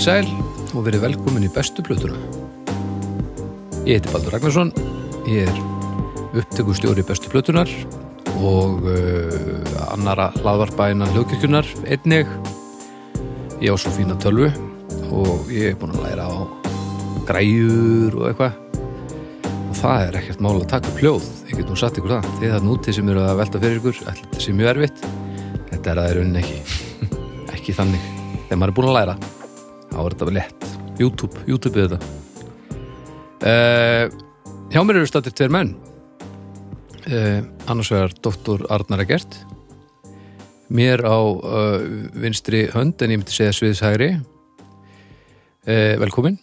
Komið sæl og verið velkomin í bestu plötuna. Ég heiti Baldur Ragnarsson, ég er upptökustjóri bestu plötunar og uh, annara hlaðvarpa innan hljókirkjunar einnig. Ég á svo fína tölvu og ég er búin að læra á græjur og eitthvað. Og það er ekkert mál að taka upp hljóð, ég get nú satt ykkur það. Þið það nútið sem eru að velta fyrir ykkur, allir sé mjög erfitt. Þetta er að það er unni ekki, ekki þannig. Þegar maður er búin að læra þá er þetta vel létt. YouTube, YouTube er þetta. Uh, Hjá mér eru stættir tveir menn. Uh, annars vegar Dr. Arnar Egert. Mér á uh, vinstri hönd en ég myndi segja sviðshægri. Uh, Velkomin.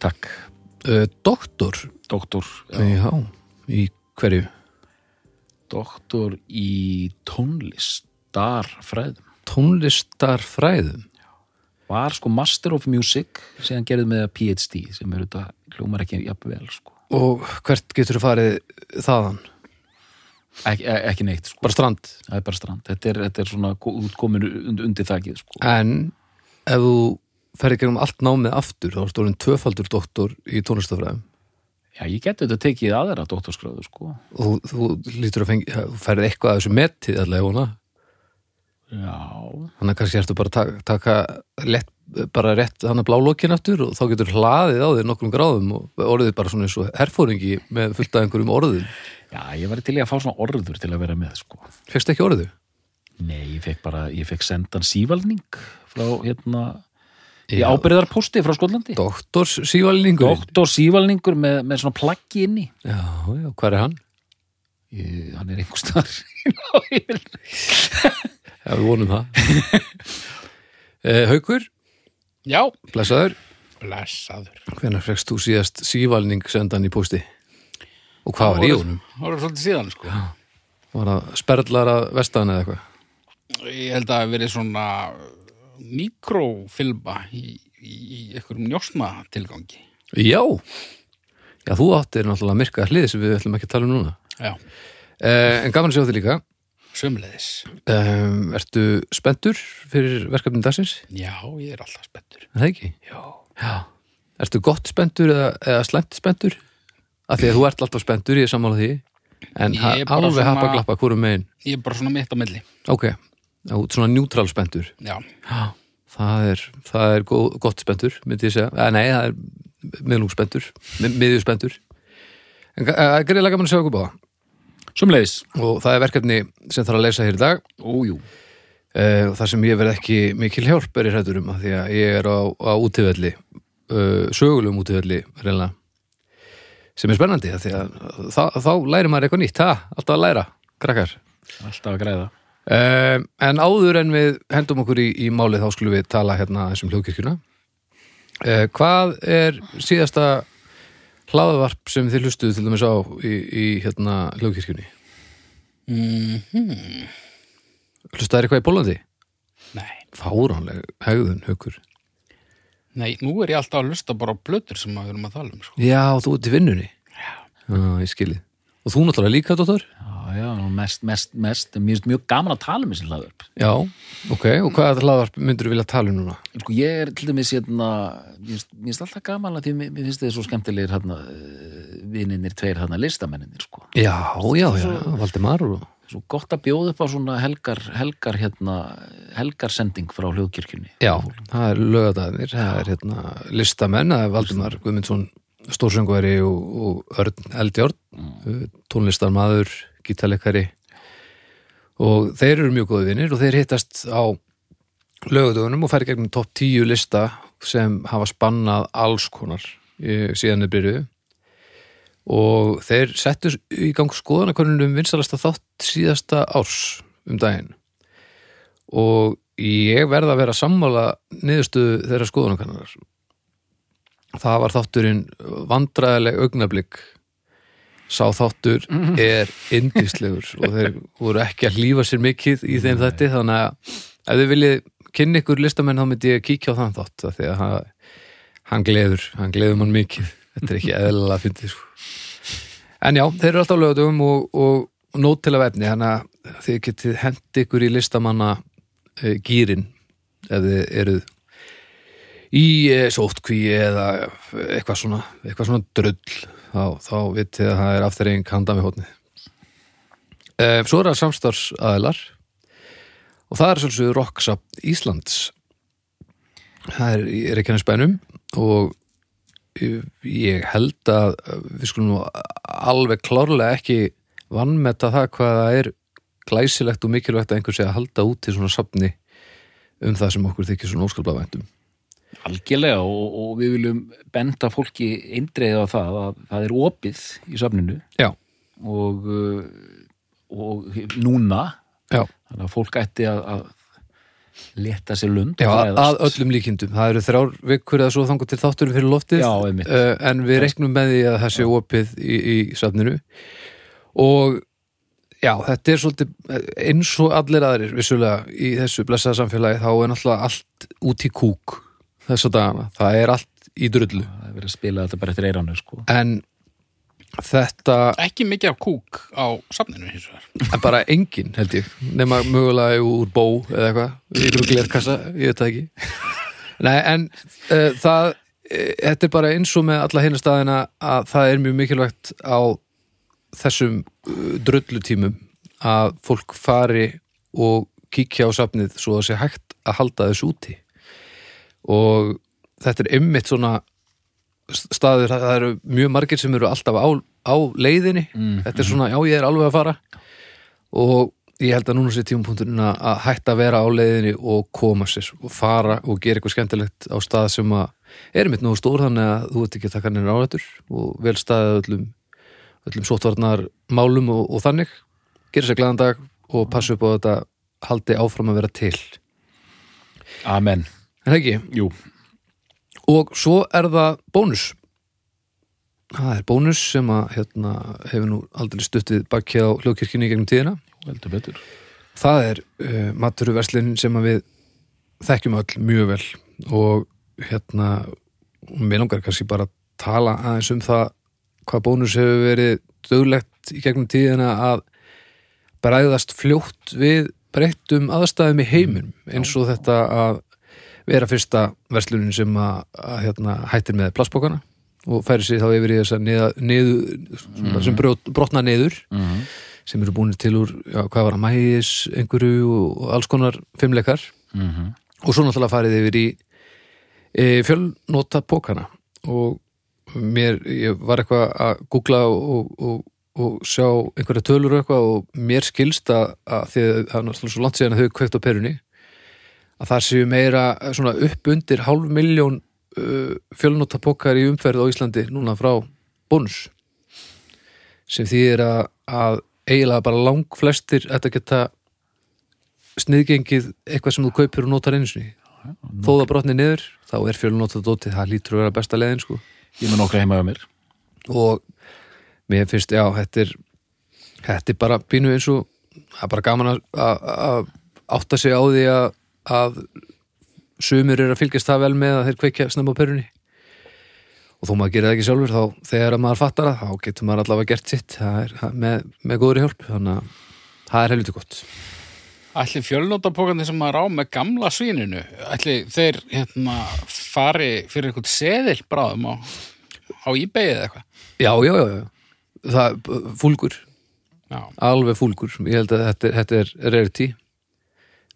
Takk, Doktor? Doktor Já, í hverju? Doktor í tónlistarfræðum. Tónlistarfræðum Var sko Master of Music síðan gerðið með PhD sem er þetta hljómar ekki jafnvel sko. Og hvert getur þú farið þaðan? Ek, e- ekki neitt sko, Bara strand? Það er bara strand. Þetta er, þetta er svona útkomin undir, þakið sko. En ef þú ferði gegnum allt námið aftur þá er stórin tvöfaldur doktor í tónlistafræðum Já, ég geti þetta tekið aðra doktorskráðu sko. Og þú, þú lítur að fengi, þú ferði eitthvað að þessu metið allavega þannig að kannski ertu bara að taka, lett, bara rétt hann að blálókin aftur og þá getur hlaðið á þér nokkrum gráðum og orðið bara svona eins og herfóringi með fullt af einhverjum orðum. Já, ég var til í að fá svona orður til að vera með sko. Fekst ekki orðu? Nei, ég fekk bara, ég fekk sendan sívalning frá hérna í ábyrðarposti frá Skotlandi. Doktors sívalningur. Doktor sívalningur með, með svona plaggi inni. Já, já, hvað er hann? ég, hann er einhvers staðar Já, við vonum það eh, Haukur, Já, blessaður blessaður. Hvenær frekst þú síðast sívalning sendan í pósti? Og hvað var í honum? Það voru svolítið síðan, sko. Var það sperlar að vestan eða eitthvað? Ég held að það hafi verið svona mikrofilma í, í, einhverjum njósna tilgangi. Já, já þú áttir náttúrulega myrka hlið sem við ætlum ekki að tala um núna Já, eh, En gaman að sjá þig líka sömulegðis. um, Ertu spenntur fyrir verkefnin dagsins? Já, ég er alltaf spenntur. Er Það ekki? Já. Já Ertu gott spenntur eða, eða slæmt spenntur? Af því að þú ert alltaf spenntur, ég er sammála því En alveg svona- hapa glappa hvorum megin Ég er bara svona mitt á milli. Ok, svona neutral spenntur Já, Já, það er, það er góð, gott spenntur, myndi ég segja. Eh, nei, það er miðlungsspenntur, miðjusspenntur. En það er greiðlega gaman að sjá okkur báða. Sumleis Og það er verkefni sem þarf að leysa hér í dag. Ójú Uh, þar sem ég verð ekki mikil hjálp er í hrætturum að því að ég er á, á útivelli, uh, sögulegum útivelli, reyna, sem er spennandi að því að þá, þá læri maður eitthvað nýtt, ha? Alltaf að læra, krakkar. Alltaf að græða Uh, en áður en við hendum okkur í, í málið þá skulum við tala hérna þessum hljókirkjuna uh, hvað er síðasta hlaðvarp sem þið hlustuðu til dæmis á í, í hérna hljókirkjunni mm hlustaðu eitthvað í Pólandi? nei. Fáránleg hegðun, hugur Nei, nú er ég alltaf að lusta bara á blötur sem við erum að tala um, sko. Já, þú ert í vinnunni Já, ég skilið Og þú náttúrulega líka, dóttor? Já, já, mest, mest, mest Mér finnst mjög gaman að tala um þessi hlaðvörp Já, ok, og hvað hlaðvarp myndur þú vilja tala um núna? Sko, ég er til dæmis hérna Mér finnst- alltaf gaman að því mér finnst þið svo skemmtilegir hérna vininir tveir hérna listamenninir sko. Já, já, já, Valdimar og... Svo gott að bjóða upp á svona helgar helgar hérna helgarsending frá hljóðkirkjunni Já, það er lögadagarnir, það er hérna listamenn, það er Valdimar Guðmundsson stórsöngveri og, og Örn Eldjórn, mm. tónlistarmaður, gítarleikari. Og þeir eru mjög góði vinnir og þeir hittast á lögadögunum og færi gegnum topp 10 lista sem hafa spannað alls konar í, síðan er byrjuðu. Og þeir settu í gang skoðanakonunum vinsalasta þátt síðasta árs um daginn. Og ég verð að vera sammála niðurstöðu þeirra skoðanakannar það var þátturinn vandræðileg augnablik. Sá þáttur er indislegur og þeir voru ekki að hlífa sér mikið í þeim þætti. Þannig að ef þið viljið kynni ykkur listamenn þá myndi ég kíkja á þann þátt af því að hann, hann gleður hann gleður mann mikið. Þetta er ekki eðlilega að fyndi sko. en já, þeir eru alltaf lögðum og, og, nót til að verðni þannig að þið getið hendi ykkur í listamanna e, gýrin ef þið eruð í eh, sótkví eða eitthvað svona, eitthvað svona drull þá, þá vitið að það er afturreying handan við hótnið e, Svo er það samstarfsaðilar og það er svolítið Rocksap Íslands það er, er ekki hann spænum og ég held að við skulum alveg klárlega ekki vannmeta það hvað það er glæsilegt og mikilvægt að einhver sé að halda út til svona safni um það sem okkur þykir svona óskaplega væntum. Algjörlega og, og við viljum benda fólki eindreiða á það að það er opið í safninu. Og, uh, og núna já, þannig að fólk ætti að, að leta sér lund já að, að öllum líkindum. Það eru þrjár vikur eða svo þangur til þátturum fyrir loftið Já, uh, en við reiknum með því að það sé opið í, í safninu. Og já, þetta er svolítið eins og allir aðrir vissulega í þessu blessaða samfélagi þá er náttúrulega allt út í kúk þessa dagana, það er allt í drullu. Það er verið að spila þetta bara eftir eiranu sko. en þetta Ekki mikið af kúk á safninu hins vegar. bara engin held ég, nema mögulega úr bó eða eitthvað, í ykkur glerkassa. Ég veit það ekki. Nei, en uh, það, uh, þetta er bara eins og með alla hinna staðina að það er mjög mikilvægt á þessum uh, drullutímum að fólk fari og kíkja á safnið svo að sé hægt að halda þessu úti og þetta er einmitt svona staður, það eru mjög margir sem eru alltaf á, á leiðinni. Mm, þetta er svona, já ég er alveg að fara. Og ég held að núna sé tímapunkturinn að hætta að vera á leiðinni og koma sér og fara og gera eitthvað skemmtilegt á stað sem að er mitt nú stór þannig að þú ert ekki að taka nýra árættur og vel staðið öllum öllum sóttvarnar málum og, og þannig. Gera sér glæðan dag og passa upp á þetta haldi áfram að vera til. Amen en það ekki, Jú, og svo er það bónus. Það er bónus sem að hérna, hefur nú aldrei stuttið bakki á hljóðkirkjunni í gegnum tíðina. Heldur betur. Það er uh, maturu sem við þekkjum öll mjög vel. Og hérna mér langar kannski bara að tala aðeins um það hvað bónus hefur verið döglegt í gegnum tíðina að bræðast fljótt við breyttum aðstæðum í heiminum. Eins og þetta að vera fyrsta verslunin sem að, að hérna, hættir með plastbókana og færi sig þá yfir í þess að niða, niður, svona, sem brjót, brotna niður mm sem eru búin til úr, já, hvað var að mægis einhverju og, og alls konar fimmleikar. -hmm. og svo náttúrulega farið yfir í e, fjölnota pókana og mér, ég var eitthvað að googla og, og, og sjá einhverja tölur og eitthvað og mér skilst að, að því að það er náttúrulega svo langt síðan að þau kveikt á perunni að það séu meira svona upp undir hálf miljón uh, fjölnota pókar í umferð á Íslandi núna frá bónus. Sem þýðir að, að eiginlega bara lang flestir þetta geta sniðgengið eitthvað sem þú kaupir og notar einu sinni. Þó það brotni niður, þá er fjölunóta dótið, það lítur að vera besta leiðin sko. Ég með nokkra heima á mér. Og mér finnst, já, þetta er þetta er bara pínu eins og það er bara gaman að- að að átta sig á því að, að sumir eru að fylgjast það vel með að þeir kveikja snemma á perunni. Og þó maður gerir það ekki sjálfur þá þegar að maður fattar það, þá getur maður allavega gert sitt. Er með, með góðri hjálp þannig að það er helviti gott. Ætli fjölnótapókandi sem maður á með gamla svíninu, ætli þeir hérna, fari fyrir eitthvað seðil bráðum á, á eBay eða eitthvað? já, já, já, það fúlgur. Já, alveg fúlgur, ég held að þetta, þetta er rarity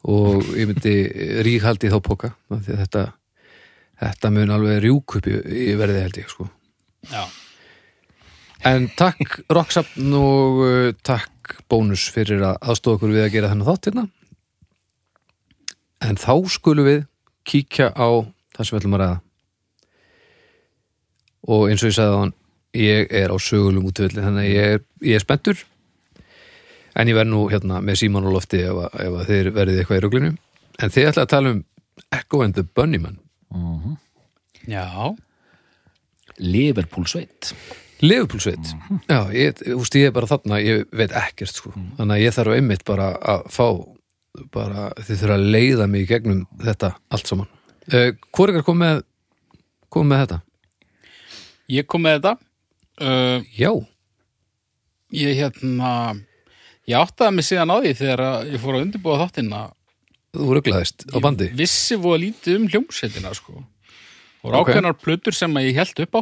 og ég myndi ríkhaldi þá að þetta þetta mun alveg rjúk upp í, í verði held ég sko. Já. en takk Rocksapn og uh, takk bónus fyrir að aðstofa okkur við að gera þennan þátt hérna. En þá skulum við kíkja á það sem við ætlum að ræða. Og eins og ég sagði á hann ég er á sögulum útvöldi þannig að ég er, ég er spenntur en ég verð nú hérna með síman á lofti ef, að- ef að þeir verðið eitthvað í ruglinu. En þið ætla að tala um Echo and the Bunnyman mm Já, Liverpool sveit Leifupúlsveit Já, ég, úst, ég er bara þarna, ég veit ekkert sko. þannig að ég þarf einmitt bara að fá bara, þið þurfa að leiða mig í gegnum þetta allt saman. Uh, Hvor ykkar kom með kom með þetta? ég kom með þetta. Uh, Já, ég hérna, ég áttaði mig síðan á því þegar ég fór að undirbúa þáttinn að þú rugglaðist á bandi. ég vissi voða lítið um hljómsveitina sko. og Ok. ákveðnar plötur sem ég held upp á.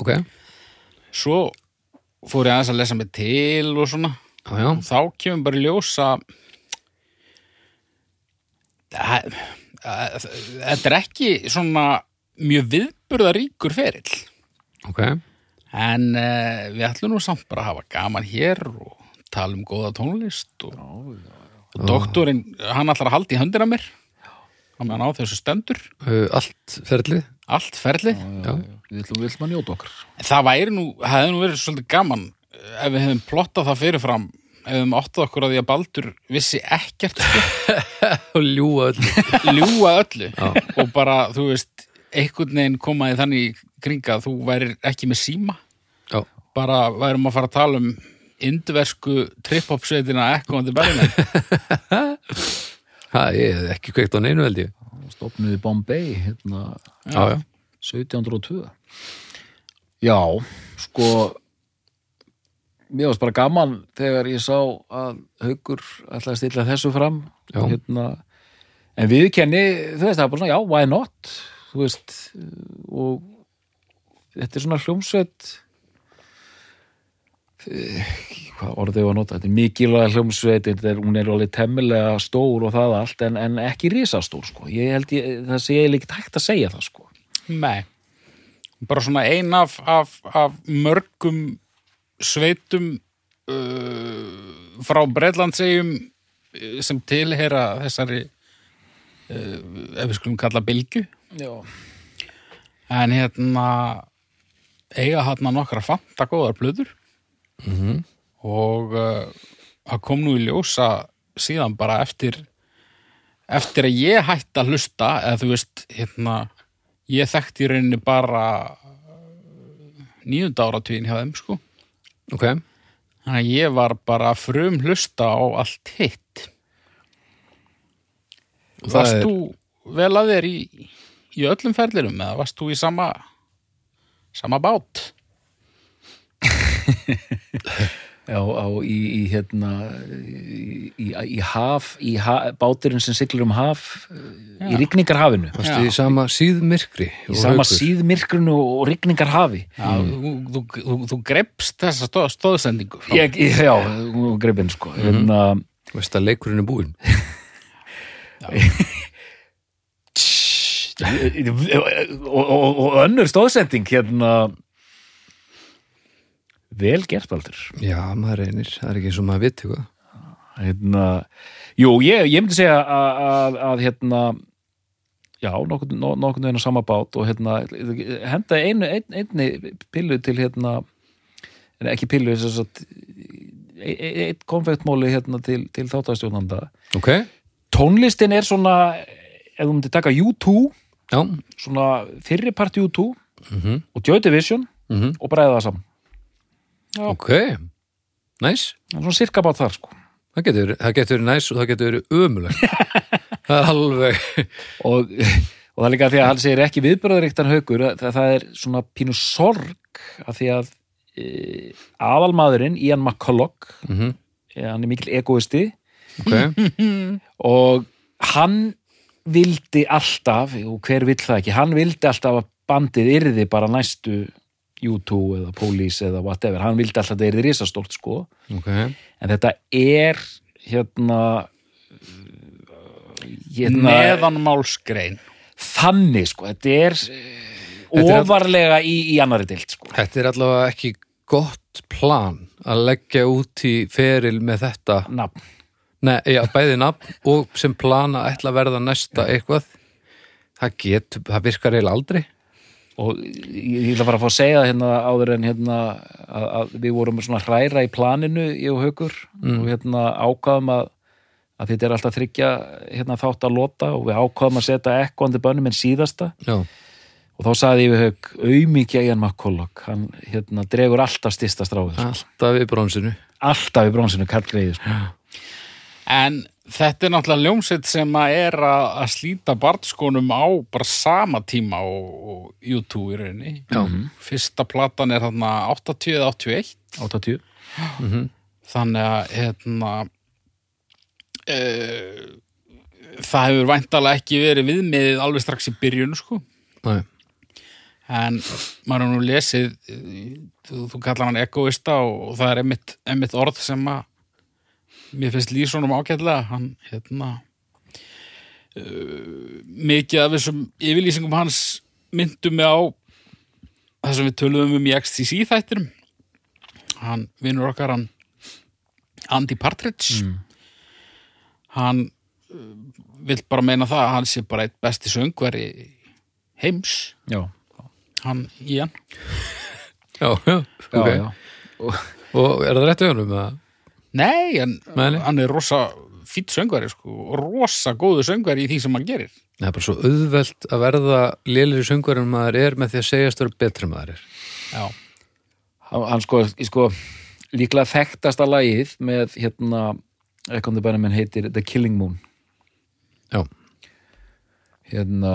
Ok, svo fór ég aðeins að lesa mig til og svona. Já, og þá kemur bara í ljós að Það- að- þetta er ekki svona mjög viðburðaríkur ferill. Ok. En uh, við ætlum nú samt bara að hafa gaman hér og tala um góða tónlist og, og doktorinn, hann ætlar að halda í höndina mér. Á meðan á þessu stendur. Uh, allt ferlið allt ferlið já, Við ætlum, við ætlum að njóta okkar? Það væri nú, hefði nú verið svolítið gaman eh, ef við hefðum plottað það fyrirfram ef við hefðum áttað okkur að því að Baldur vissi ekkert sko, og ljúa öll ljúga öllu. Og bara, þú veist einhvern veginn komaði þannig í kringa að þú værir ekki með síma. Já, bara værum að fara að tala um indversku trip-hop sveitina Echo and the Berlin það er ekki kveikt á neinu held ég. Stopnuði Bombay hérna já, já, 1702 Já, sko mér varst bara gaman þegar ég sá að Haukur ætlaði að stilla þessu fram hérna, en við kenni þú veist, það er bara svona, já, why not? Þú veist og þetta er svona hljómsveit hvað orðið var að nota? Þetta er mikilvæg hljómsveit þetta er, hún er alveg temmilega stór og það allt en, en ekki risastór sko. ég held ég, það sé ég ekki hægt að segja það sko. Nei. Bara svona ein af, af, af mörgum sveitum uh, frá Breitlandsegjum uh, sem tilheyra þessari uh, ef við skulum kalla bylgu Já. en hérna eiga hann nokkra fanta góðar plöður Mhm. og uh, það kom nú í ljósa síðan bara eftir eftir að ég hætti að hlusta eða þú veist, hérna ég þekkti í rauninni bara nýjunda áratvíðin hjá þeim sko ok þannig að ég var bara frum hlusta á allt hitt Varst er- þú vel að þér í, í öllum ferlirum eða varst þú í sama sama bát? Já, á, í, í hérna í, í, haf, í ha, báturinn sem siglir um haf í rigningarhafinu. Já. í sama síðmyrkri í sama síðmyrkrunu og rigningarhafi. Já, þú, þú, þú, þú greipst þessa stóð, stóðsendingu ég, ég, já, greipinn sko. En að Veist að leikurinn er búinn. Og, og, og önnur stóðsending hérna vel gert Baldur. Já, maður reynir, það er ekki eins og maður vitt eitthvað hérna, jú, ég, ég myndi segja að, að, að hérna já, nokkurn no, nokkurn veginn á sama bát og hérna, henda einu ein, einni pillu til hérna en ekki pillu þess að e, eitt konfektmóli hérna til, til þáttastjónanda Ok, tónlistin er svona ef þú myndir taka U2 já. svona fyrripart U2 mm og Joy Division -hmm. og bræða það saman Ok, næs er svona sirka bát þar sko. Það getur, það getur næs og það getur verið ömulegt Það er alveg og, og það er líka því að hann segir ekki viðbörðaríktan haukur það, það er svona pínu sorg af því að e, aðalmaðurinn Ian McCulloch mm -hmm. e, hann er mikil egoisti. Ok, og hann vildi alltaf og hver vill það ekki, hann vildi alltaf að bandið yrði bara næstu U2 eða Police eða whatever. Hann vildi alltaf að það yrði risastórt sko. Ok. En þetta er hérna hérna Neðanmálsgrein. þannig sko, þetta er Þetta er- ofarlega í, í annari dild sko. Þetta er allavega ekki gott plan að leggja út í feril með þetta. Nafn. Nei, já, bæði nafn og sem plana ætla að verða næsta eitthvað. Það get, það virkar eiginlega aldrei og ég ætla bara að fá að segja hérna áður en hérna að, að við vorum svona hræra í planinu ég og Haukur og hérna ákvaðum að, að þetta er alltaf þryggja hérna þátt að lota og við ákvaðum að setja ekkvandi bönnum en síðasta. Já, og þá sagði ég við Hauk auðmikið Ian McCulloch hann hérna dregur alltaf stista stráið. Sko. alltaf við bronsinu. Alltaf í bronsinu kallgreiði sko. En þetta er náttúrulega ljómsveit sem að er að, að slíta barnskónum á bara sama tíma og, og YouTube í rauninni. Já. Fyrsta platan er þarna 80-81 80 þannig að hérna e, það hefur væntalega ekki verið viðmiðið alveg strax í byrjun sko. Nei, en maður er nú lesið þú, þú kallar hann egoista og, og það er einmitt, einmitt orð sem að mér finnst lýsonum ágætlega. Hann hérna uh, mikið af þessum yfirlýsingum hans myndu mig á það sem við töluðum um í XTC þættinum. Hann vinnur okkar hann Andy Partridge. Hann uh, vill bara meina það að hann sé bara eitt besti söngveri heims. Já, hann í hann. Já, já, já, ok. já. Og, og er það rétt auðvunum að Nei, en nei. hann er rosa fýtt söngveri sko, og rosa góðu söngveri í því sem hann gerir. Það er bara svo auðvelt að verða lélir söngvar en maður er með því að segjast vera betri en maður er. Já, hann, hann sko, í sko líklega þekktasta lagið með hérna ekkondi bænum minn heitir The Killing Moon. Já, hérna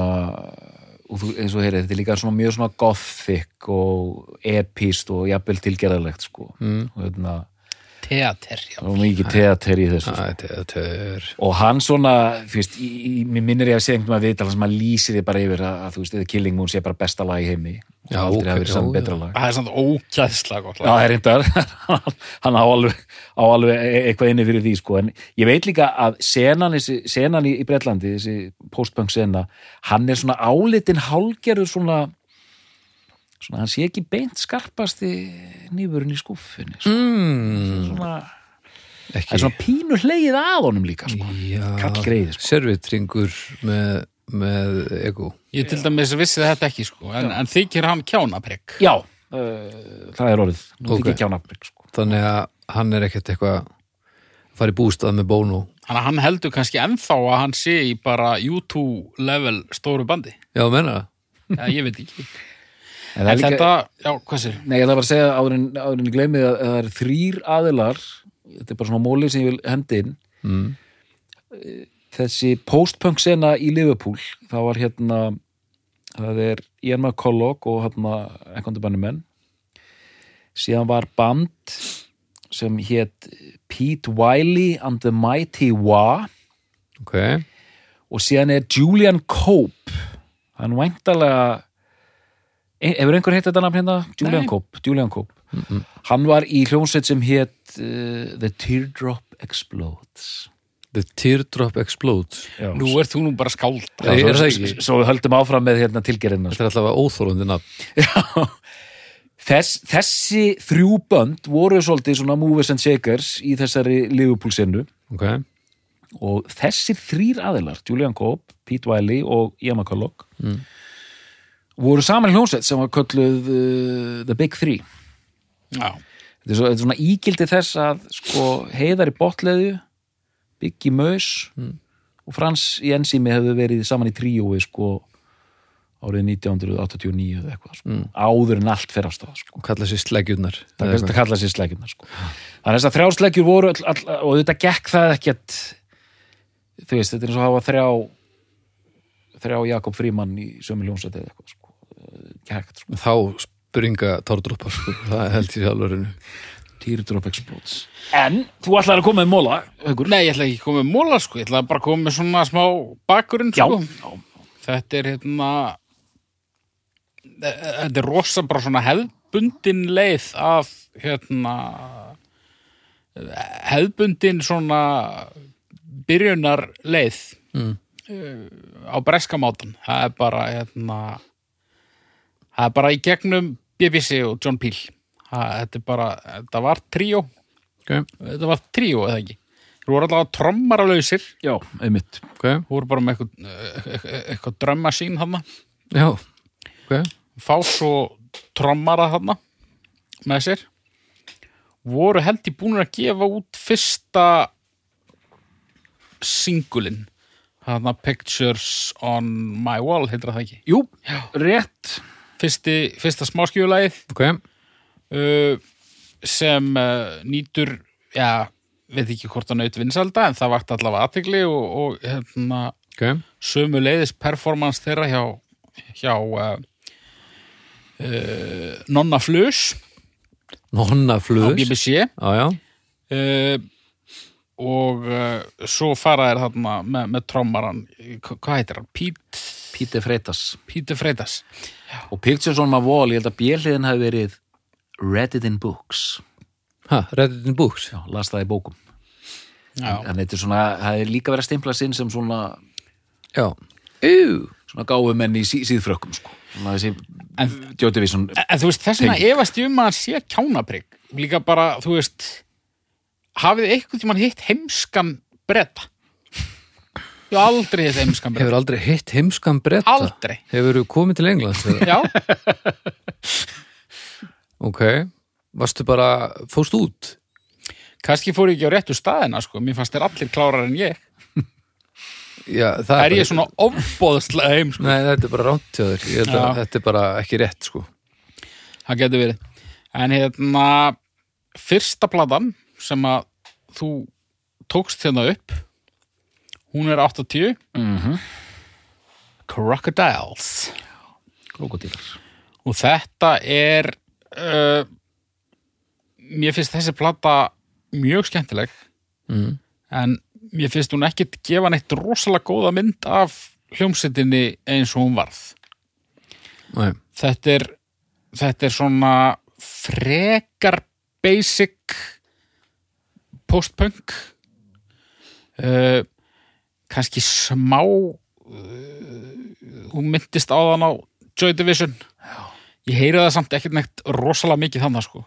og þú, eins og heyrið, þetta er líka svona mjög svona gothic og epist og jafnvel tilgerðalegt sko. Mm. og hérna, teater já. og mikið teater í þessu sko. þetta þetta er og hann svona, veist, í, í, mér minnir ég að segja einhvern veginn að viðtala sem að lýsi þið bara yfir að, að þú veist, The Killing Moon sé bara besta lag í heimi Já, aldrei hafi verið já, saman já. betra lag Það er samt ókjæðslega gott Já, lag. það er reyndar hann á alveg, á alveg e- eitthvað inni fyrir því sko. en ég veit líka að senan, senan í, í Bretlandi þessi postpunk sena hann er svona álitin hálgerður svona, svona hann sé ekki beint skarpasti nýfurinn í skúffunni sko. mm, svona, það ekki er svona pínu hlegið að honum líka sko. já, kallgreiði, sko. servitringur með, með ego Ég til dæmis vissi þetta ekki sko, en, en þykir hann kjánaprekk. Já, uh, það er orðið okay. sko. þannig að hann er ekkert eitthvað að fara í bústað með bónu Þannig að hann heldur kannski ennþá að hann sé í bara U2 level stóru bandi. já, menna það Já, ég veit ekki. En En líka, þetta, já, hvað sér? Nei, ég ætla bara að segja áður en, áður en ég gleymið að, að það er þrýr aðilar þetta er bara svona móli sem ég vil hendi inn mm. þessi postpunk sena í Liverpool það var hérna það er Ian McCulloch og hérna einhvern banni menn síðan var band sem hétt Pete Wiley and the Mighty Wah ok, og síðan er Julian Cope hann væntalega hefur einhver heitt þetta nafn hérna? Julian. Cope, Julian Cope. hann var í hljómsveit sem hétt uh, The Teardrop Explodes the teardrop explodes Já. Nú ert þú nú bara skáld. Er svo, svo við höldum áfram með hérna tilgerina þetta er alltaf óþólandi nafn Þess, þessi þrjú bönd voru svolítið svona movers and shakers í þessari Liverpool senu ok, og þessir þrýr aðilar Julian Cope, Pete Wiley og Ian McCulloch Mm. Voru saman hljómsveit sem var kölluð uh, The Big Three Já, þetta er, svo, þetta er svona ígildi þess að sko, heiðar í botleðu Biggi Mös og Frans í ensými hefðu verið saman í tríói sko, árið 1989 eða eitthvað sko, áður en allt fer af stað sko. og kalla sér sleggjurnar það, kalla sér sleggjurnar sko. þannig að þess að þrjásleggjur voru all, all, og þetta gekk það ekkert þú veist, þetta er eins og að hafa þrjá þrjá Jakob Fríman í sömu ljónsæti eða eitthvað sko. Gekk, sko. þá springa tárdrópar sko. það held ég alveg Teardrop Explodes en þú ætlaðir að koma með móla Haukur. Nei, ég ætla ekki að koma með móla, sko. Ég ætla bara að koma með svona smá bakgrunn, sko. Þetta er hérna... Þetta er rosa bara svona hefðbundin leið af, hérna... Hefðbundin svona byrjunar leið Mm. á breskamátan. Það er bara, hérna... Það er bara í gegnum BBC og John Peel. Þetta er bara, þetta var tríó. ok, Þetta var tríó, eða ekki? Þú voru allavega trommaralausir. já, einmitt ok, Þú voru bara með eitthvað, eitthvað, eitthvað drömma sín þarna. já ok, Fá svo trommara þarna með sér. Voru held í búin að gefa út fyrsta singulinn. Þarna Pictures on my wall, heitir það ekki. jú, rétt Fyrsti, fyrsta smáskjöfulagið ok. Uh, sem uh, nýtur, já, veit ekki hvort það naut vinsalda, en það vart allavega aðtegli og, og hérna, ok, sömu leiðis performance þeirra hjá, hjá uh, uh, Nonna Flus. Nonna á flus. BBC já, já, uh, og uh, svo fara þér þarna með, með trommaran, hva- hvað heitir hann? Pete Peter Freitas. Peter Freitas. Og Pictures on my wall, ég held að bjöliðin hafi verið Read it in books. Ha, Reddit in Books? Já, las það í bókum. Já, þannig þetta er svona, það er líka verið að stimpla sinn sem svona, Já. Ú, svona gáfumenn í sí, síðfrökkum sko. þessi En- En, en þú veist, þess vegna efast ég um að sé kjánaprygg. Líka bara, þú veist, hafið eitthvað tímann hitt heimskan bretta? Ég hef aldrei hitt heimskan bretta. hefur aldrei hitt heimskan bretta Aldrei. Hefur þú komið til Englands? eða? Já, ok, varstu bara fóst út? kannski fór ég ekki á réttu staðina, sko. Mér fannst þér allir klárar en ég. Já, það Er bara- ég svona ofbóðslega heim, sko? Nei, þetta er bara rántjóður Ég held að Já. þetta er bara ekki rétt sko Það getur verið. En hérna, fyrsta platan sem að þú tókst hérna upp, hún er 80, mm Crocodiles. krokodílar. Og þetta er uh, mér finnst þessi plata mjög skemmtileg. Mm. en mér finnst hún ekkit gefa neitt rosalega góða mynd af hljómsveitinni eins og hún varð. Nei, þetta er þetta er svona frekar basic post-punk. Uh, kannski smá uh, hún myndist á þann á Joy Division. Ég heyri það samt ekkert neitt rosalega mikið þannig sko.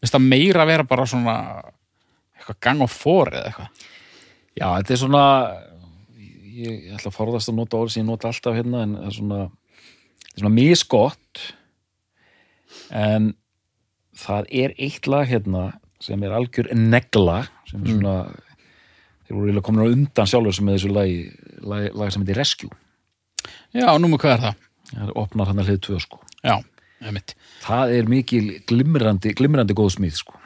Minnst það meira vera bara svona eitthvað gang og fór eða eitthvað. Já, þetta er svona ég, ég ætla að forðast að nota orð sem ég nota alltaf hérna en það er svona, það er svona misgott. En það er eitt lag hérna sem er algjör negla sem er svona þeir voru eiginlega komin á undan sjálfur sem með þessu lagi, lag, lag sem heitir Rescue. Já, nú með hvað er það? það er opnar hann að hlið tvö sko. Já, einmitt. Það er mikil glimrandi, glimrandi góð smíð sko.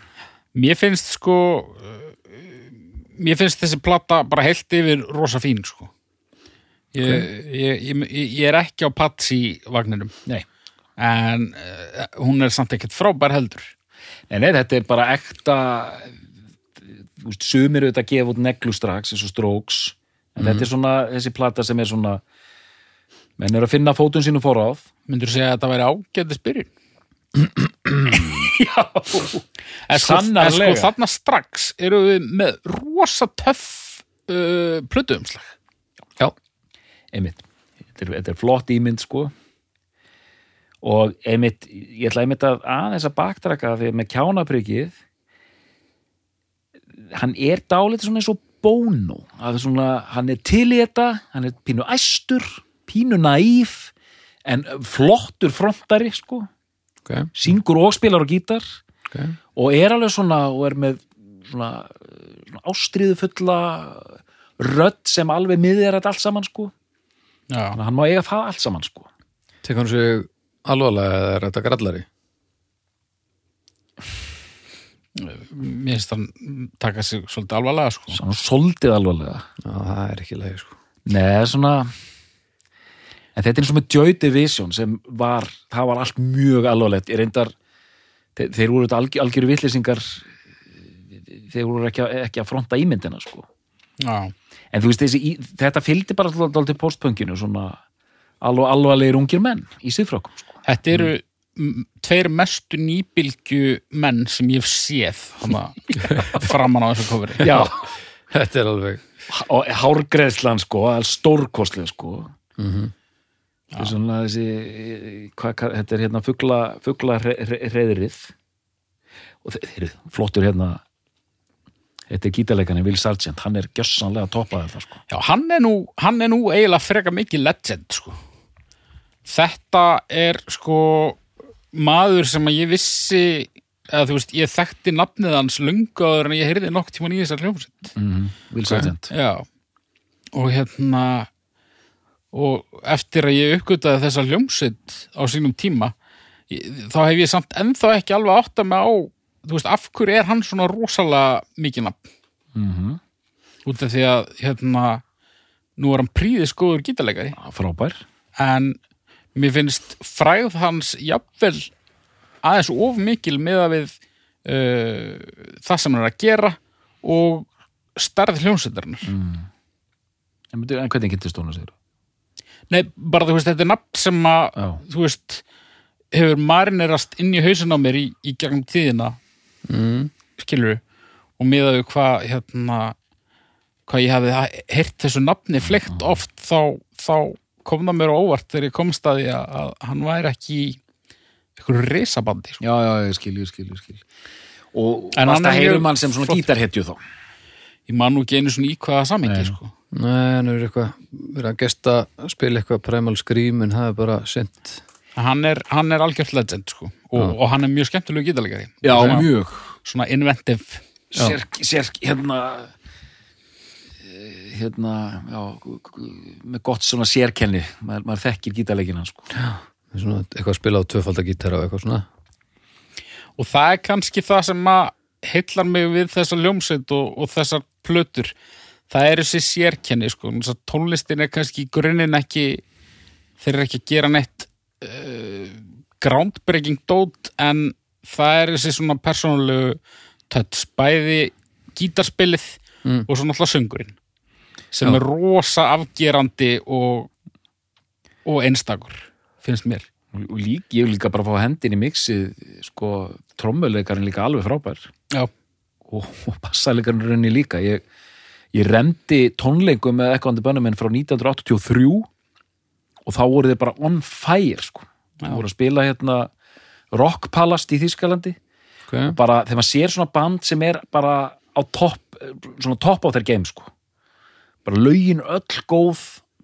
Mér finnst sko uh, mér finnst þessi plata bara heilt yfir rosa fín sko. Ég, ég, ég, ég er ekki á Patsy vagninum. Nei. en uh, hún er samt ekkert frábær heldur. Nei, nei, þetta er bara ekta sumir auðvitað að gefa út neglu strax eins og Strokes. En þetta er svona, þessi plata sem er svona menn er að finna fótun sínum fóráð myndur segja að þetta væri ágætis byrjun? Já. En sko, sko þarna strax eru við með rosa töff uh, plötuumslag. Já, einmitt, þetta er, þetta er flott ímynd sko. Og einmitt, ég ætla einmitt að aðeins að baktraka því að með kjánaprykið hann er dálítið svona eins og Bono. Að svona, hann er til í þetta hann er pínu æstur, pínu naíf en flottur frontari sko, ok, syngur og spilar á gítar. Ok. Og er alveg svona og er með svona, svona ástriðu fulla rödd sem alveg miðjar þetta allt saman sko. Já, þannig að hann má eiga það allt saman sko. Tek hann sig alvarlega eða er þetta grallari? Mér finnst hann taka sig svolítið alvarlega sko. Svona soldið alvarlega. Já, það er ekki leið sko. Nei, svona en þetta er eins og með Joy Division sem var, það var allt mjög alvarlegt. Ég reyndar, þeir, þeir voru algjör, algjöru vitlýsingar þeir voru ekki, að- ekki að fronta ímyndina sko. Já, en þú veist, þessi, í- þetta fylgdi bara alltaf postpunkinu, svona alveg alvarlegir ungir menn í siðfrákum sko. Þetta eru mm. Tveir mestu nýbylgju menn sem ég hef séð hana, framan á þessu kofri. Já, Þetta er alveg og hárgreðslan sko, stórkostlega sko. Mm er svona þessi hvað, hvað, þetta er hérna hreðrið og þeir eru flottur hérna. Þetta er gítarleikani Will Sargent, hann er gjössanlega toppað þetta sko. Já, hann er nú, hann er nú eiginlega freka mikið legend, sko. Þetta er, sko, maður sem að ég vissi, eða þú veist, ég þekkti nafnið hans lungu áður en ég heyrði nokk tíman í þessar hljómsveit. mm Will Sargent. Já, og hérna, og eftir að ég uppgötaði þessa hljómsveit á sínum tíma, ég, þá hef ég samt ennþá ekki alveg átt að mig á, þú veist, af hverju er hann svona rosalega mikið nafn? mm út af því að hérna, nú er hann príðis góður gítarleikari frábær. En mér finnst fræð hans jafnvel aðeins of mikil meða við uh, það sem hann er að gera og starð hljómsveitarinnar. En, byrju, en hvernig hún að segja Nei, bara þú veist, þetta er nafn sem að Já. þú veist, hefur marinerast inn í hausin á mér í, í gegnum tíðina. Mm. skilur og miðaðu hvað hérna hvað ég hefði heyrt þessu nafni fleikt oft þá, þá kom það mér á óvart þegar ég komst að því að, að hann væri ekki í einhverju risabandi sko. já, já, ég skil, ég skil, ég skil og að er heyrum hann sem svona flott. gítarhetju þá ég man nú ekki einu svona í hvaða samengi Nei. sko. Nei, hann er eitthvað verið að gesta spila eitthvað Primal Scream en það er bara sent hann er, hann er algjört legend sko. og, og hann er mjög skemmtilegu gítalegari já, mjög svona inventive Já. sér, sér, hérna hérna já, með gott svona sérkenni maður, maður þekkir gítarleikina sko. svona, eitthvað að spila á tvöfaldagítara og eitthvað svona og það er kannski það sem að heillar mig við þessa ljómsveit og, og þessar plötur það er þessi sérkenni sko. Tónlistin er kannski í grunninn ekki þeir eru ekki að gera neitt uh, groundbreaking dót en það er þessi svona persónulegu touch, bæði gítarspilið Mm. og svo náttúrulega söngurinn sem Já. er rosa afgerandi og, og einstakur finnst mér. Og, og lík, ég vil líka bara fá hendin í mixið sko, trommuleikarinn líka alveg frábær. Já, og, og bassalekarinn rauninni líka. Ég, ég remdi tónleikum með ekkandi bönnuminn frá 1983 og þá voru þið bara on fire sko. Þeir voru að spila hérna Rockpalast í Þýskalandi. Okay. bara þegar maður sér svona band sem er bara á topp svona topp á þeir game sko bara lögin öll góð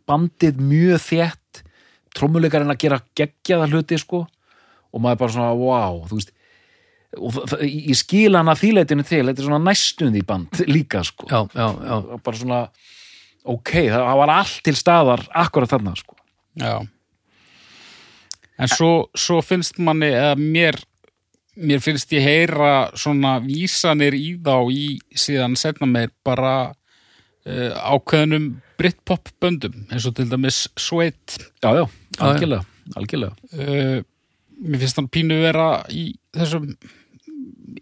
bandið mjög þétt trommuleikarinn að gera geggjaða hluti sko. Og maður bara svona wow þú veist. Og ég skil hann að þýleitinu til þetta er svona næstum því band líka sko. Já, já, já, bara svona ok, það var allt til staðar akkurat þarna sko. Já. En svo, svo finnst manni eða mér, mér finnst ég heyra svona vísanir í þá í síðan setna meir bara ákveðnum Britpop böndum eins og til dæmis Sweat já, já, já. algjörlega, algjörlega. uh, mér finnst hann pínu vera í þessum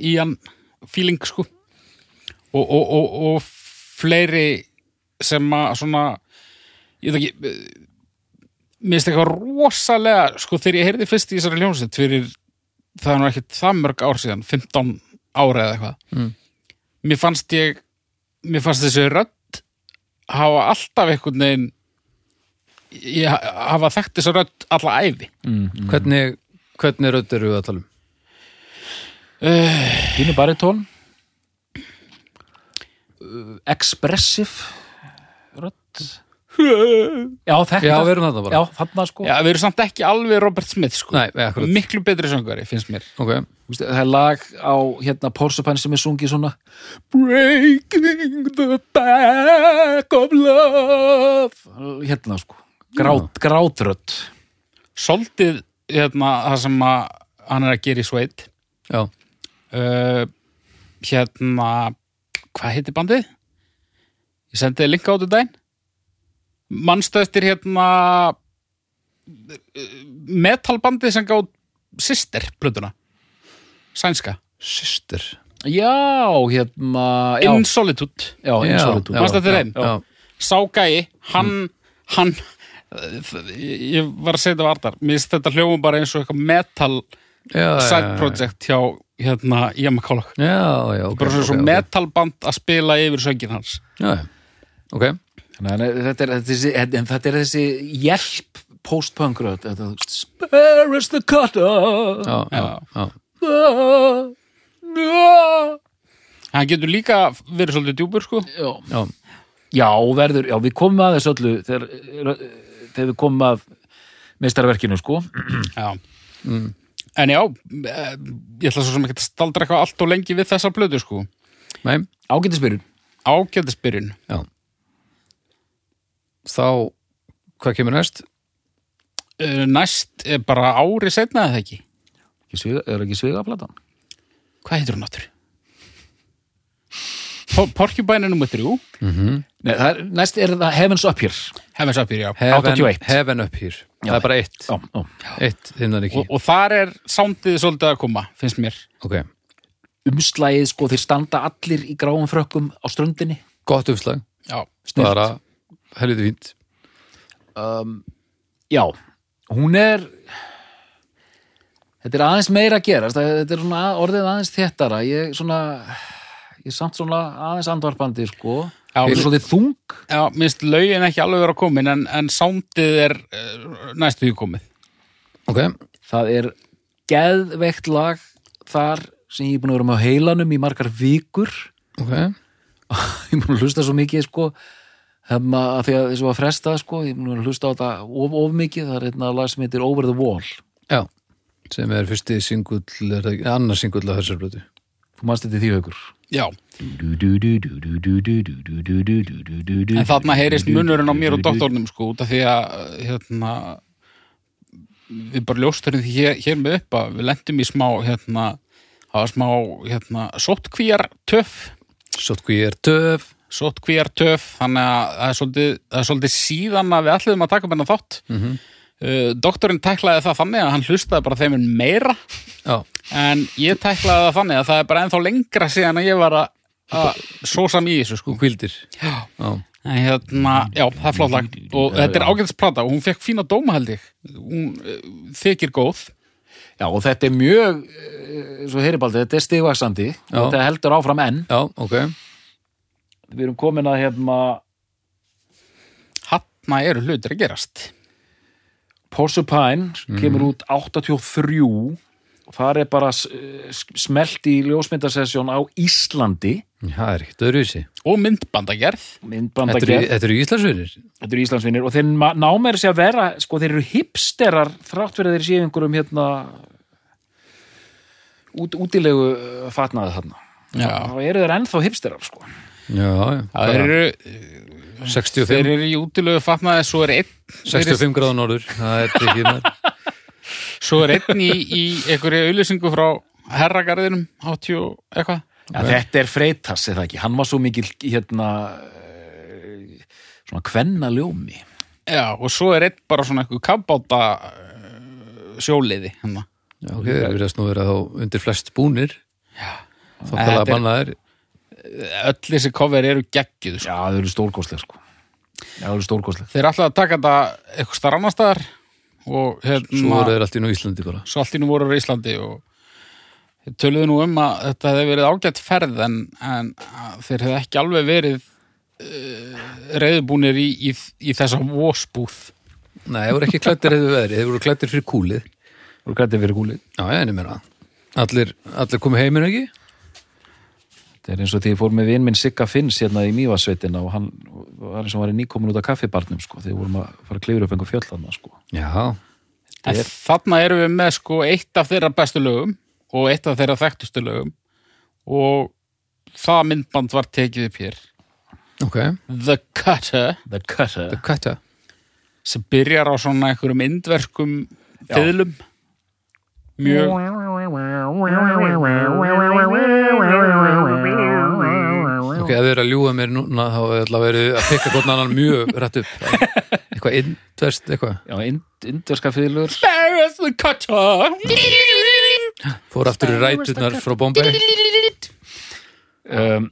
í hann feeling sko og, og, og, og fleiri sem að svona ég veit ekki eh, mér finnst eitthvað rosalega sko þegar ég heyrði fyrst í þessari hljómsveit fyrir það er nú ekkert það mörg ár síðan 15 ára eða eitthvað Mm. mér fannst ég mér fannst þessi rödd hafa alltaf einhvern veginn ég hafa þekkt þessa rödd alla æfi Mm, mm. Hvernig, hvernig rödd eru við að tala um? uh, Pínu baritón uh, Expressive Rödd Já, þetta Já, við erum þetta bara. Já, þarna sko. Já, við erum samt ekki alveg Robert Smith sko. Nei, nei, akkurat. Miklu betri söngari, finnst mér. Ok, Þú veist, Það er lag á hérna Porcupine sem er sungið svona Breaking the back of love. Hérna sko. Grát, Grátrödd. Soltið hérna, það sem að hann er að gera í sveit já, uh, hérna hvað heitir bandið? Ég sendi þið linka á þetta daginn Manstu eftir hérna metalbandið sem gáð Sister plötuna? Sænska. Systir Já, hérna já, In Solitude já, Já, eins og Manstu eftir þeim? Já, sá gæi, hann hann ég var að segja þetta vartar mér finnst þetta hljóðum bara eins og eitthvað metal já, side já, project hjá hérna Jamakálok Já, já, ok bara svona ok, svo ok. metalband að spila yfir söngin hans. Ok Nei, nei, þetta er þessi, en þetta er þessi hjelp post-punk þetta, veist, Spare us the cutter. Já, já, já, Ah, ah. hann getur líka verið svolítið djúpur sko. Já, já, Já, verður, já, við komum að þessu öllu þegar, þegar við komum að meistarverkinu, sko. Já. en já eh, ég ætla svo sem ekki að staldra eitthvað allt og lengi við þessa plötu sko. Nei, Ágætisbyrjun. Ágætisbyrjun. Já Þá, hvað kemur næst? uh, næst er bara ári setna eða ekki? Ekki sviga, Er ekki svigaflatan? hvað heitir hún áttur? Porcupine er nummer þrjú. Nei, það er, næst er það Heavens Up Here. Heavens Up Here, já. Heaven, 81. heaven up here. Það er bara eitt, Já, já. Eitt þinnan ekki. Og, og þar er soundið svolítið að koma, finnst mér. Ok, Umslægið, sko, þeir standa allir í gráum frökkum á ströndinni. Gott umslag já, Snillt. Helviti fínt. Um, já, hún er þetta er aðeins meira að gerast þetta er svona orðið aðeins þéttara ég svona ég er samt svona aðeins andvarpandi sko. Já, er svolítið þung. Já, minnst lögin ekki alveg vera komin en, en sándið er uh, næstu því komið. ok, það er geðveikt lag þar sem ég er búin að vera með á heilanum í margar vikur. Ok. Ég er búin að hlusta svo mikið sko hefna, að því að þessu var fresta sko ég er búin að hlusta á þetta of, of mikið það er hérna lag sem heitir Over the Wall. Já, sem er fyrsti singull er það ekki- annar singull af þessar blötu þú manst þetta í því haukur Já, en þarna heyrist munurinn á mér og doktornum sko út af því að hérna við bara ljósturinn því hér, hér með upp að við lendum í smá hérna, það var smá hérna, sóttkvíjar töf Sottkví er töf sóttkvíjar töf þannig að það er svolítið, það er svolítið síðan að við ætluðum að taka upp hennar þátt. Mm Mhm. doktorinn tæklaði það þannig að hann hlustaði bara þeim meira. Já, en ég tæklaði það þannig að það er bara ennþá lengra síðan að ég var að, að sósa mig í þessu sko. Kvildir Já. já, En hérna, já, það er flott lag og þetta er ágæðsplata og hún fekk fína dóma held ég. Hún uh, þykir góð. Já og þetta er mjög eh, svo heyribaldi, þetta er stigvaksandi og þetta heldur áfram enn. Já, ok við erum komin að hérna Hanna eru hlutir að gerast. Porcupine kemur út 83 og það er bara smelt í ljósmyndasessjón á Íslandi. Það er ekkert öðruvísi. Og myndbandagerð. Myndbanda þetta eru, Íslandsvinir. Þetta eru Íslandsvinnir og þeir ná meira sér að vera sko þeir eru hipsterar þrátt fyrir að þeir séu einhverjum hérna út, útilegu uh, fatnaði þarna. Já. þá eru þeir ennþá hipsterar sko já, já, það eru, 65, þeir eru í útilegu fatnaði svo er einn 65 gráða norður. Það er ekki með. Svo er einn í, í einhverju auðlýsingu frá herragarðinum 80 og eitthvað. Ja, þetta er Freitas, er það ekki? Hann var svo mikil hérna eh, svona kvenna ljómi Já, og svo er einn bara svona eitthvað kabbáta uh, sjóliði hérna. já, ok, þeir verðast nú vera þá undir flest búnir. Þetta þokkalega er- bannaðir öll þessi cover eru geggjuð sko. já, þau eru stórkostlega sko. Já, þau eru stórkostlega þeir ætla að taka þetta eitthvað starf annar staðar og hérna svo voru þeir allt í nú Íslandi bara. svo allt í nú voru á Íslandi og þeir töluðu nú um að þetta hefði verið ágætt ferð en, en að þeir hefði ekki alveg verið uh, reyðbúnir í, í, í þessa vósbúð nei, þeir voru ekki klættir hefur veðri, þeir voru klættir fyrir kúlið. Þú eru grættið fyrir gúlið já, já, en ég meina allir, allir komið heiminn ekki þetta er eins og því ég fór með vinn minn Sigga Finns hérna í Mývasveitina og hann var eins og hann var í nýkomin út af kaffibarnum sko þegar við vorum að fara að klifra upp einhver fjöll þarna sko. Já, en þarna erum við með sko eitt af þeirra bestu lögum og eitt af þeirra þekktustu lögum og það myndband var tekið upp hér. Ok, The Cutter. The Cutter. The cutter. Sem byrjar á svona einhverjum indverskum fiðlum. Mjög ok, ef þið eru að ljúga mér núna þá er alltaf verið að pikka hvort annan mjög rætt upp. Eitthvað indverst, eitthvað? Já, ind indverska Cutter! Fór aftur í ræturnar frá Bombay. Um,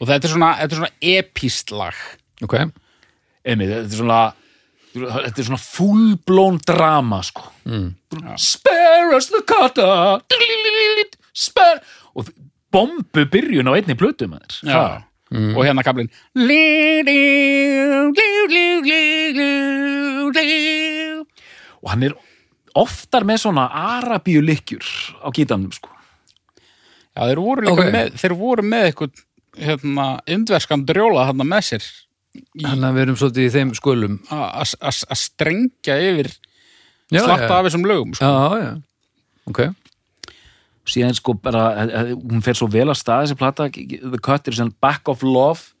og þetta er svona, þetta er svona epíst lag. Ok, einmitt, þetta er svona þetta er svona full-blown drama sko. Mm. spare us the cutter. Spare. Og bombu byrjun á einni plötu þér Já. og hérna kablin og hann er oftar með svona arabíu lykkjur á gítanum sko. Já, þeir voru líka Ok. með, þeir voru með eitthvað hérna, indverskan drjóla þarna með sér þannig að við erum svolítið í þeim skölum að strengja yfir já, slatta já, af þessum lögum sko. já, já, ok. Síðan sko bara, eh, eh, hún fer svo vel að stað þessi plata, The Cut er sem Back of Love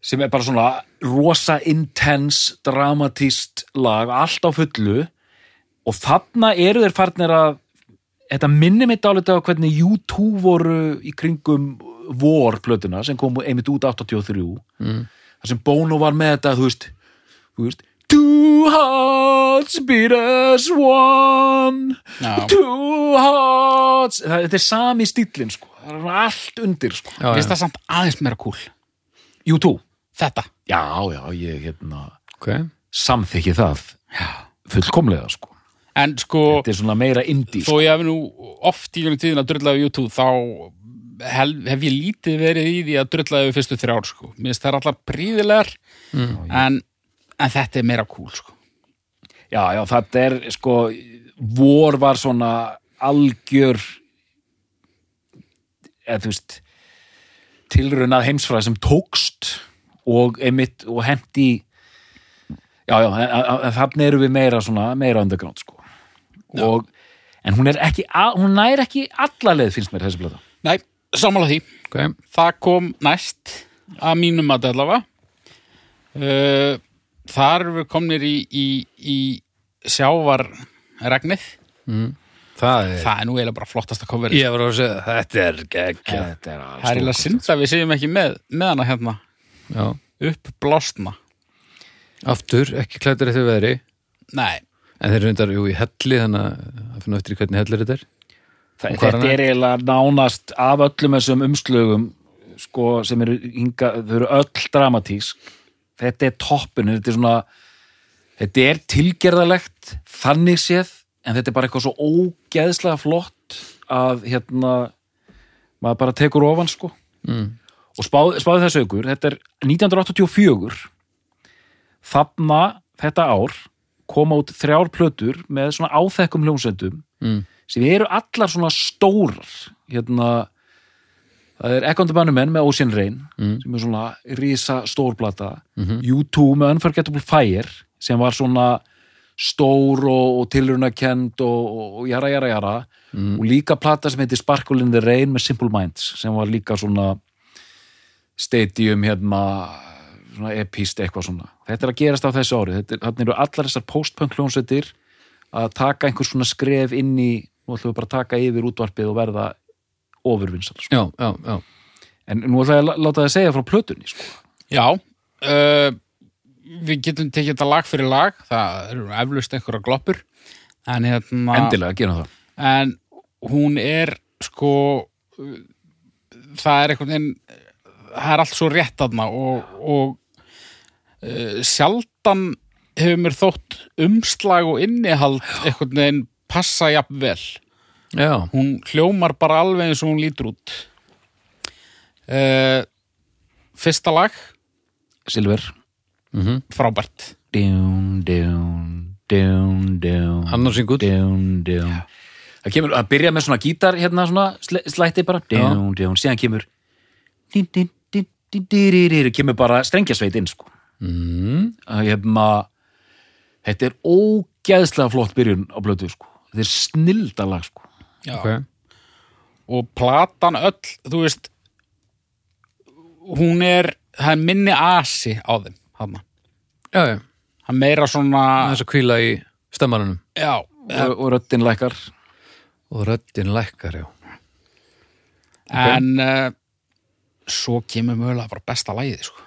sem er bara svona rosa intense dramatíst lag, allt á fullu. Og þarna eru þeir farnir að þetta minnir mitt álítið á hvernig U2 voru í kringum vor plötuna sem kom einmitt út 83 mm. þar sem Bono var með þetta þú veist, þú veist Two hearts beat as one Já. Two hearts það, Þetta er sami stíllinn sko Það er allt undir sko já, já. það samt aðeins meira cool U2 þetta, Já, já, ég hérna ok samþykki það Já. fullkomlega sko En sko, þetta er svona meira indie þó sko. ég hef nú oft í tíðin að á YouTube þá hel, hef ég lítið verið í því að drulla yfir fyrstu þrjár sko. Mér finnst það allar príðilegar mm. en, en þetta er meira cool sko. já, já, þetta er sko vor var svona algjör eða þú veist tilraunað heimsfræði sem tókst og einmitt og hendi já, já, þannig erum við meira svona, meira underground sko og, en hún er ekki, hún nær ekki alla leið finnst mér þessi blöða Nei, sammála því. Ok, það kom næst að mínum að allavega. Uh, þar við komnir í, í, í sjávarregnið mm. það er það er nú eiginlega bara var að þetta er geggja. Þetta er það er eiginlega synd að við segjum ekki með, með hana hérna. Já, uppblásna. Aftur, ekki klættir eftir veðri. Nei, en þeir reyndar, jú, í helli þannig að finna eftir hvernig hellir þetta er Þa, þetta er eiginlega nánast af öllum þessum umslögum sko, sem eru hinga, þau eru öll dramatísk. Þetta er toppinu, þetta er svona þetta er tilgerðalegt þannig séð, en þetta er bara eitthvað svo ógeðslega flott að hérna maður bara tekur ofan sko. Mm. og spáð, spáði þessu ykkur, þetta er 1984 þarna þetta ár koma út þrjár plötur með svona áþekkum hljómsveitum. Mm. Sem eru allar svona stórar hérna það er Echondi Bannumenn með Ocean Rain Mm. sem er svona rísa stórplata Mhm. U2 með Unforgettable Fire sem var svona stór og, og tilrunakend og, og, jara jara jara Mm. og líka plata sem heitir Sparkle in the Rain með Simple Minds sem var líka svona stadium hérna svona epist eitthvað svona þetta er að gerast á þessu ári þetta er, þarna eru allar þessar post-punk hljónsveitir að taka einhver svona skref inn í nú ætlum við bara að taka yfir útvarpið og verða ofurvinsal sko. já, já, já, en nú ætlum ég að lá- láta það segja frá plötunni sko. já uh, við getum tekið þetta lag fyrir lag. Það eru eflust einhverja gloppur. En hérna endilega, gerum það. En hún er sko það er einhvern veginn það er allt svo rétt aðna og, og uh, sjaldan hefur mér þótt umslag og innihald einhvern veginn passa jafn vel. Já. hún hljómar bara alveg eins og hún lítur út. Uh, fyrsta lag. Silver. Mm frábært. Dún, dún, dún, dún Annar syngur. dún, dún það kemur að byrja með svona gítar hérna svona sl- slætti bara. Dún, dún, síðan kemur dín, dín, dín, dín, dín, dín, dín, kemur bara strengjasveit inn sko. Mm. að hérna þetta er ógeðslega flott byrjun á blötu sko þetta er snildalag sko. Já. ok, og platan öll, þú veist hún er það er minni asi á þeim hana. já, já. Það er meira svona þess að kvíla í stemmarunum já, og, og röddin lækkar. Og röddin lækkar, já. En uh, svo kemur mögulega bara besta lagið sko.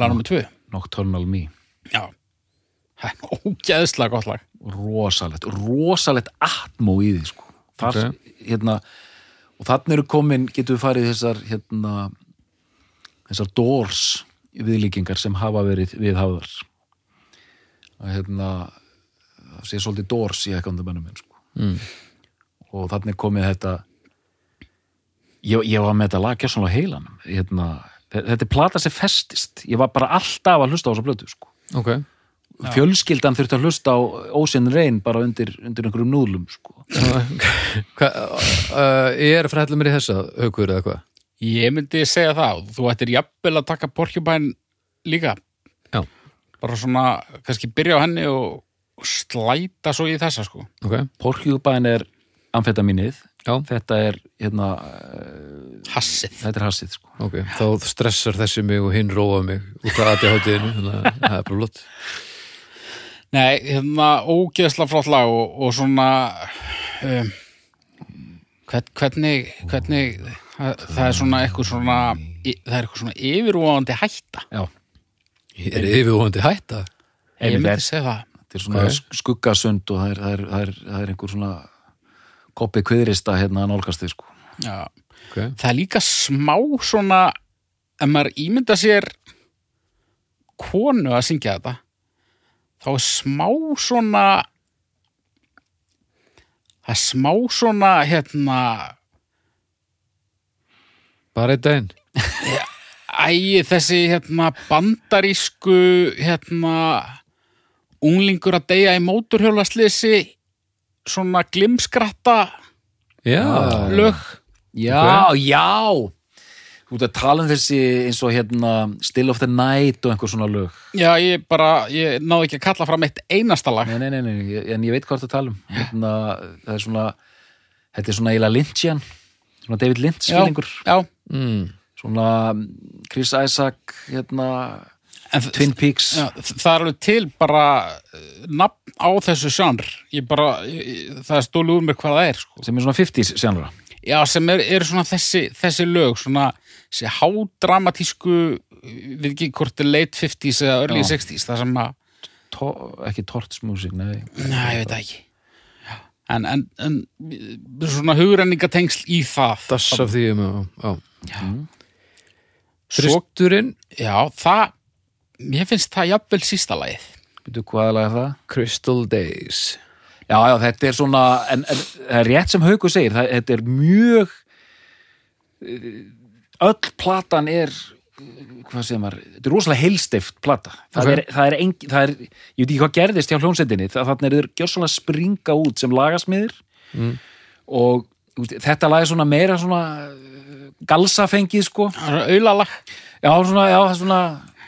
lag nummer tvö. Nocturnal Me. Já, það er ógeðslega gott lag rosalegt, rosalegt atmó í því sko. Þar, Ok. hérna, og þannig eru komin getum við farið þessar hérna, þessar doors viðlíkingar sem hafa verið viðhafðar að hérna það sé svolítið doors í ekkandamennum minn sko. mm. og þannig komið þetta ég, ég var með þetta lag gjörsanlega heilan hérna, þe- þetta er plata sem festist ég var bara alltaf að hlusta á þessa blötu sko ok, fjölskyldan þurfti að hlusta á Ocean Rain bara undir, undir einhverjum núðlum sko. Hva, uh, ég er að fræðla mér í þessa haukur eða hvað? Ég myndi segja það, þú ættir jafnvel að taka Porcupine líka. Já. bara svona, kannski byrja á henni og, slæta svo í þessa sko. Ok, Porcupine er amfetamínið. Já, þetta er hérna uh, hassið. þetta er hassið sko. ok þá stressar þessi mig og hinn róa mig út af aðjáhótiðinu, þannig að það er bara flott Nei, hérna ógeðsla flott lag og, og svona um, hvern, hvernig hvernig það, það er svona eitthvað svona það er eitthvað svona yfirvóðandi hætta Já, er yfirvóðandi hætta ég myndi er- segja það þetta er svona okay. skuggasund og það er, það, er, það, er, það er einhver svona koppi kviðrista hérna að nálgast þið sko. Já. ok, það er líka smá svona ef maður ímynda sér konu að syngja þetta þá er smá svona það er smá svona hérna bara einn daginn. Æ, þessi hérna bandarísku hérna unglingur að deyja í móturhjólaslisi svona glimskratta já, lög. Já, já Þú ert að tala um þessi eins og hérna Still of the Night og einhver svona lög. Já, ég bara, ég náði ekki að kalla fram eitt einasta lag. Nei, nei, nei, nei, ég- en ég veit hvað það tala um. Hérna, það er svona þetta er svona eiginlega Lynchian svona David Lynch já, fílingur já, mm. svona Chris Isaac hérna, Twin Peaks. Já, það er alveg til bara eh, nafn á þessu sjanr ég bara, ég, það er stólu úr mér hvað það er sko. sem er svona 50s sjánra já, sem er, er svona þessi, þessi lög svona, þessi hádramatísku við ekki hvort late 50s eða early Já. 60s það sem að, to, ekki tortsmusik, nei. Næ, ég veit það ekki. En, en, en svona hugrenningatengsl í það. Dass af því um, já. Svo, Þristurinn já, það mér finnst það jafnvel sísta lagið. Veitu hvað lag er það? Crystal Days. Já, já, þetta er svona en, en það er rétt sem Haukur segir það, þetta er mjög eh, öll platan er hvað segir maður, þetta er rosalega heilstift plata, það, Ok. er, það er engin það er, ég veit ekki hvað gerðist hjá hljónsettinni það, þannig er þeir gjörsanlega springa út sem lagasmiðir. Mm. og þú veist, þetta lag er svona meira svona eh, galsafengið sko. Auðlalag já, svona, já, það er svona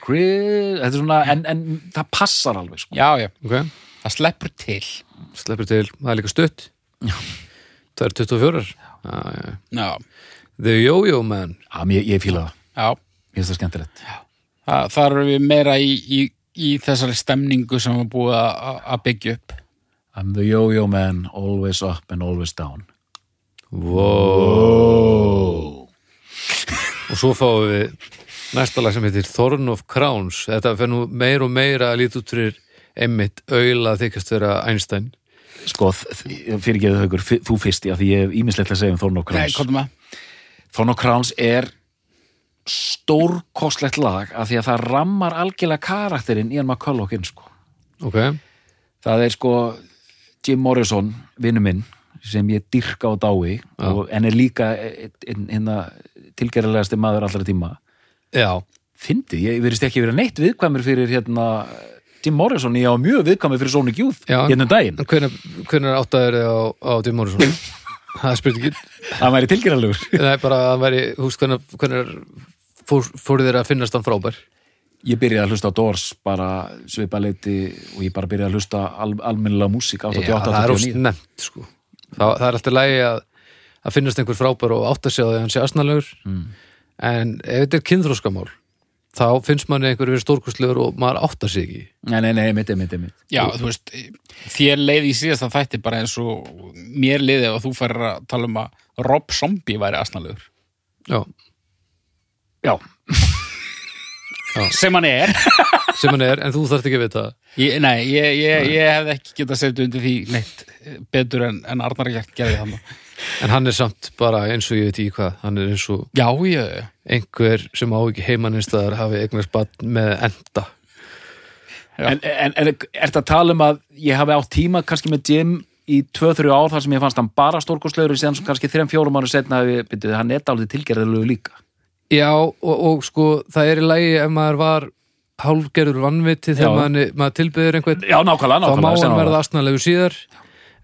þetta er svona, en, en það passar alveg sko. Já, já, ok, það sleppur til. Sleppur til, það er líka stutt. Það er 24 já, já. já, The Yo-Yo Man Já, ég, ég fíla það, já ég finnst það skemmtilegt Það, það eru við meira í, í, í þessari stemningu sem var búið að byggja upp. I'm the yo-yo man, always up and always down. wow. og svo fáum við næsta lag sem heitir Thorn of Crowns þetta fer nú meir og meira að líta út fyrir einmitt auðla þykast vera Einstein Sko, fyrir haugur, fi- þú fyrst, já, því ég hef ímislegt að segja um Thorn Nei, Crowns. komdu með. Thorn og Crowns er stórkostlegt lag af því að það rammar algjörlega karakterinn Ian McCulloch inn, sko. ok, Það er sko Jim Morrison, vinnu minn, sem ég dyrka á dái og, en er líka hérna tilgerðilegasti maður allra tíma. já Fyndið, ég verðist ekki verið neitt viðkvæmur fyrir hérna Jim Morrison, ég á mjög viðkvæmur fyrir Sonic Youth hérna um daginn. hvernig, hvernig áttaður þið á, á Jim Morrison það er spurningin Það væri tilgerðilegur. það er bara að hann væri, húst, hvernig, hvernig fór, fór þér að finnast hann frábær Ég byrjaði að hlusta á Doors bara svipaleiti og ég bara byrjaði að hlusta al, almennilega músík Já, það er 88-89. of snemmt sko. það, það er alltaf lægi að, að finnast einhver frábær og átt að sjá því að hann sé asnalegur Mm. en ef þetta er kynþróskamál þá finnst manni einhver verið stórkustlegur og maður áttar sig ekki Nei, nei, nei, mitt, mitt, mitt. Já, þú veist, þér leiði í síðasta þætti bara eins og mér leiði og þú færir að tala um að Rob Zombie væri asnalegur. já, Já, Sem hann er. sem hann er, en þú þarft ekki að vita. Ég, nei, ég, ég, ég hefði ekki getað setið undir því neitt betur en, en Arnar Gjart gerði þannig. En hann er samt bara eins og ég veit ekki hvað hann er eins og Já, ég, einhver sem á ekki heimanninstaðar hafi eignast bann með enda Já. en, en, en er þetta að tala um að ég hafi átt tíma kannski með Jim í 2-3 ár þar sem ég fannst hann bara stórkostlegur síðan svo kannski 3-4 mánu setna hafi, byrjuð, hann er dálítið tilgerðilegu líka. já, og, og sko, það er í lagi ef maður var hálfgerður vannviti þegar Já. maður, maður tilbyður einhvern Já, nákvæmlega, þá má nákvæmlega. hann verða astnalegur síðar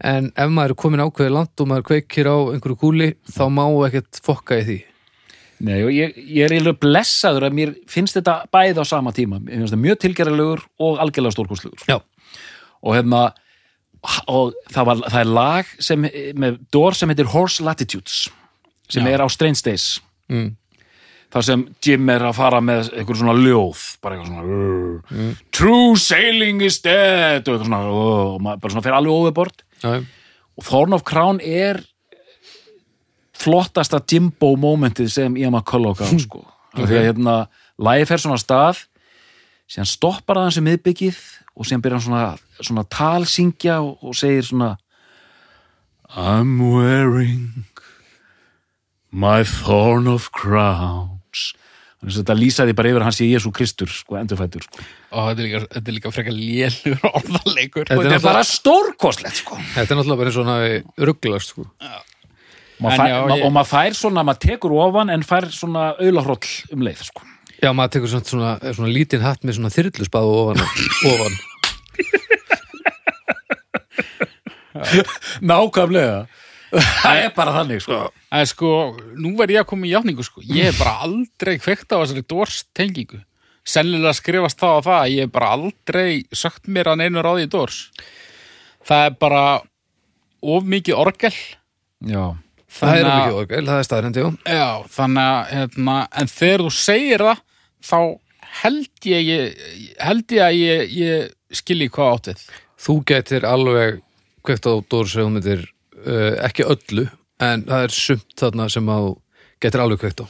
en ef maður er komin ákveði land og maður kveikir á einhverju kúli þá má ekkert fokka í því Nei, og ég, ég er eiginlega blessaður að mér finnst þetta bæði á sama tíma. Mjög tilgerðilegur og algjörlega stórkostlegur. já, og hérna og það, var, það er lag sem, með dór sem heitir Horse Latitudes sem Já. er á Strange Days mm. þar sem Jim er að fara með eitthvað svona ljóð bara eitthvað svona True sailing is dead og eitthvað svona, og maður bara svona fer alveg overbord já, og Thorn of Crown er flottasta Jimbo momentið sem Ian McCulloch á sko. okay. því að hérna lagið fer svona stað síðan stoppar það sem miðbyggið og síðan byrjar hann svona, svona talsyngja og, og segir svona I'm wearing my thorn of crowns þannig að þetta lýsaði bara yfir að hann sé Jésu Kristur sko, endurfættur sko. og þetta er líka, þetta er líka frekar lélur orðaleikur Þetta er er bara stórkostlegt sko. Þetta er náttúrulega bara hafi rugglast sko. og, maður En fær, já, ma ég- og maður fær svona, maður tekur ofan en fær svona aulahroll um leið sko. Já, maður tekur svona, svona, svona lítinn hatt með svona þyrlusbáðu ofan, ofan. nákvæmlega það er bara þannig sko. Það er sko, nú verð ég að koma í játningu sko. Ég hef bara aldrei kveikt á þessari Dors tengingu. Sennilega skrifast það á það að ég hef bara aldrei sagt mér að neinu ráði í Dors. Það er bara of mikið orgel. já, Það er að- mikið orgel, það er staðrændi, já. Já, þannig að, hérna, en þegar þú segir það, þá held ég, ég held ég að ég, ég skilji hvað átt við. Þú getur alveg kveikt á Dórs ef þú myndir uh, ekki öllu, en það er sumt þarna sem að getur alveg kveikt á.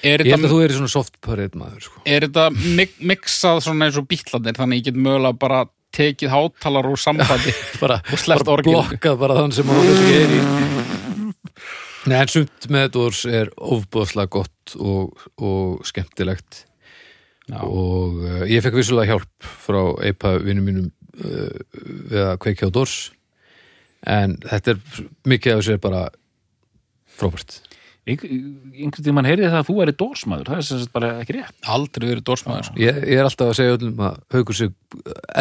Er Ég held að þú er í svona soft parade maður, sko. er þetta mik mixað svona eins og bítlanir, þannig ég get mögulega bara tekið hátalar úr sambandi Bara, og sleppt bara orgelinu. blokkað bara þann sem að þú er í. Nei, en sumt með Dórs er ofbúðslega gott og, og skemmtilegt. Já. og uh, ég fekk vissulega hjálp frá eipa vinnum mínum uh, við að kveikja á Dors en þetta er mikið af þessu er bara frábært. Einhvern tímann heyrði það að þú væri dórsmaður það er sem sagt bara ekki rétt. Aldrei verið Dorsmaður, sko. ég, ég er alltaf að segja öllum að haugur sig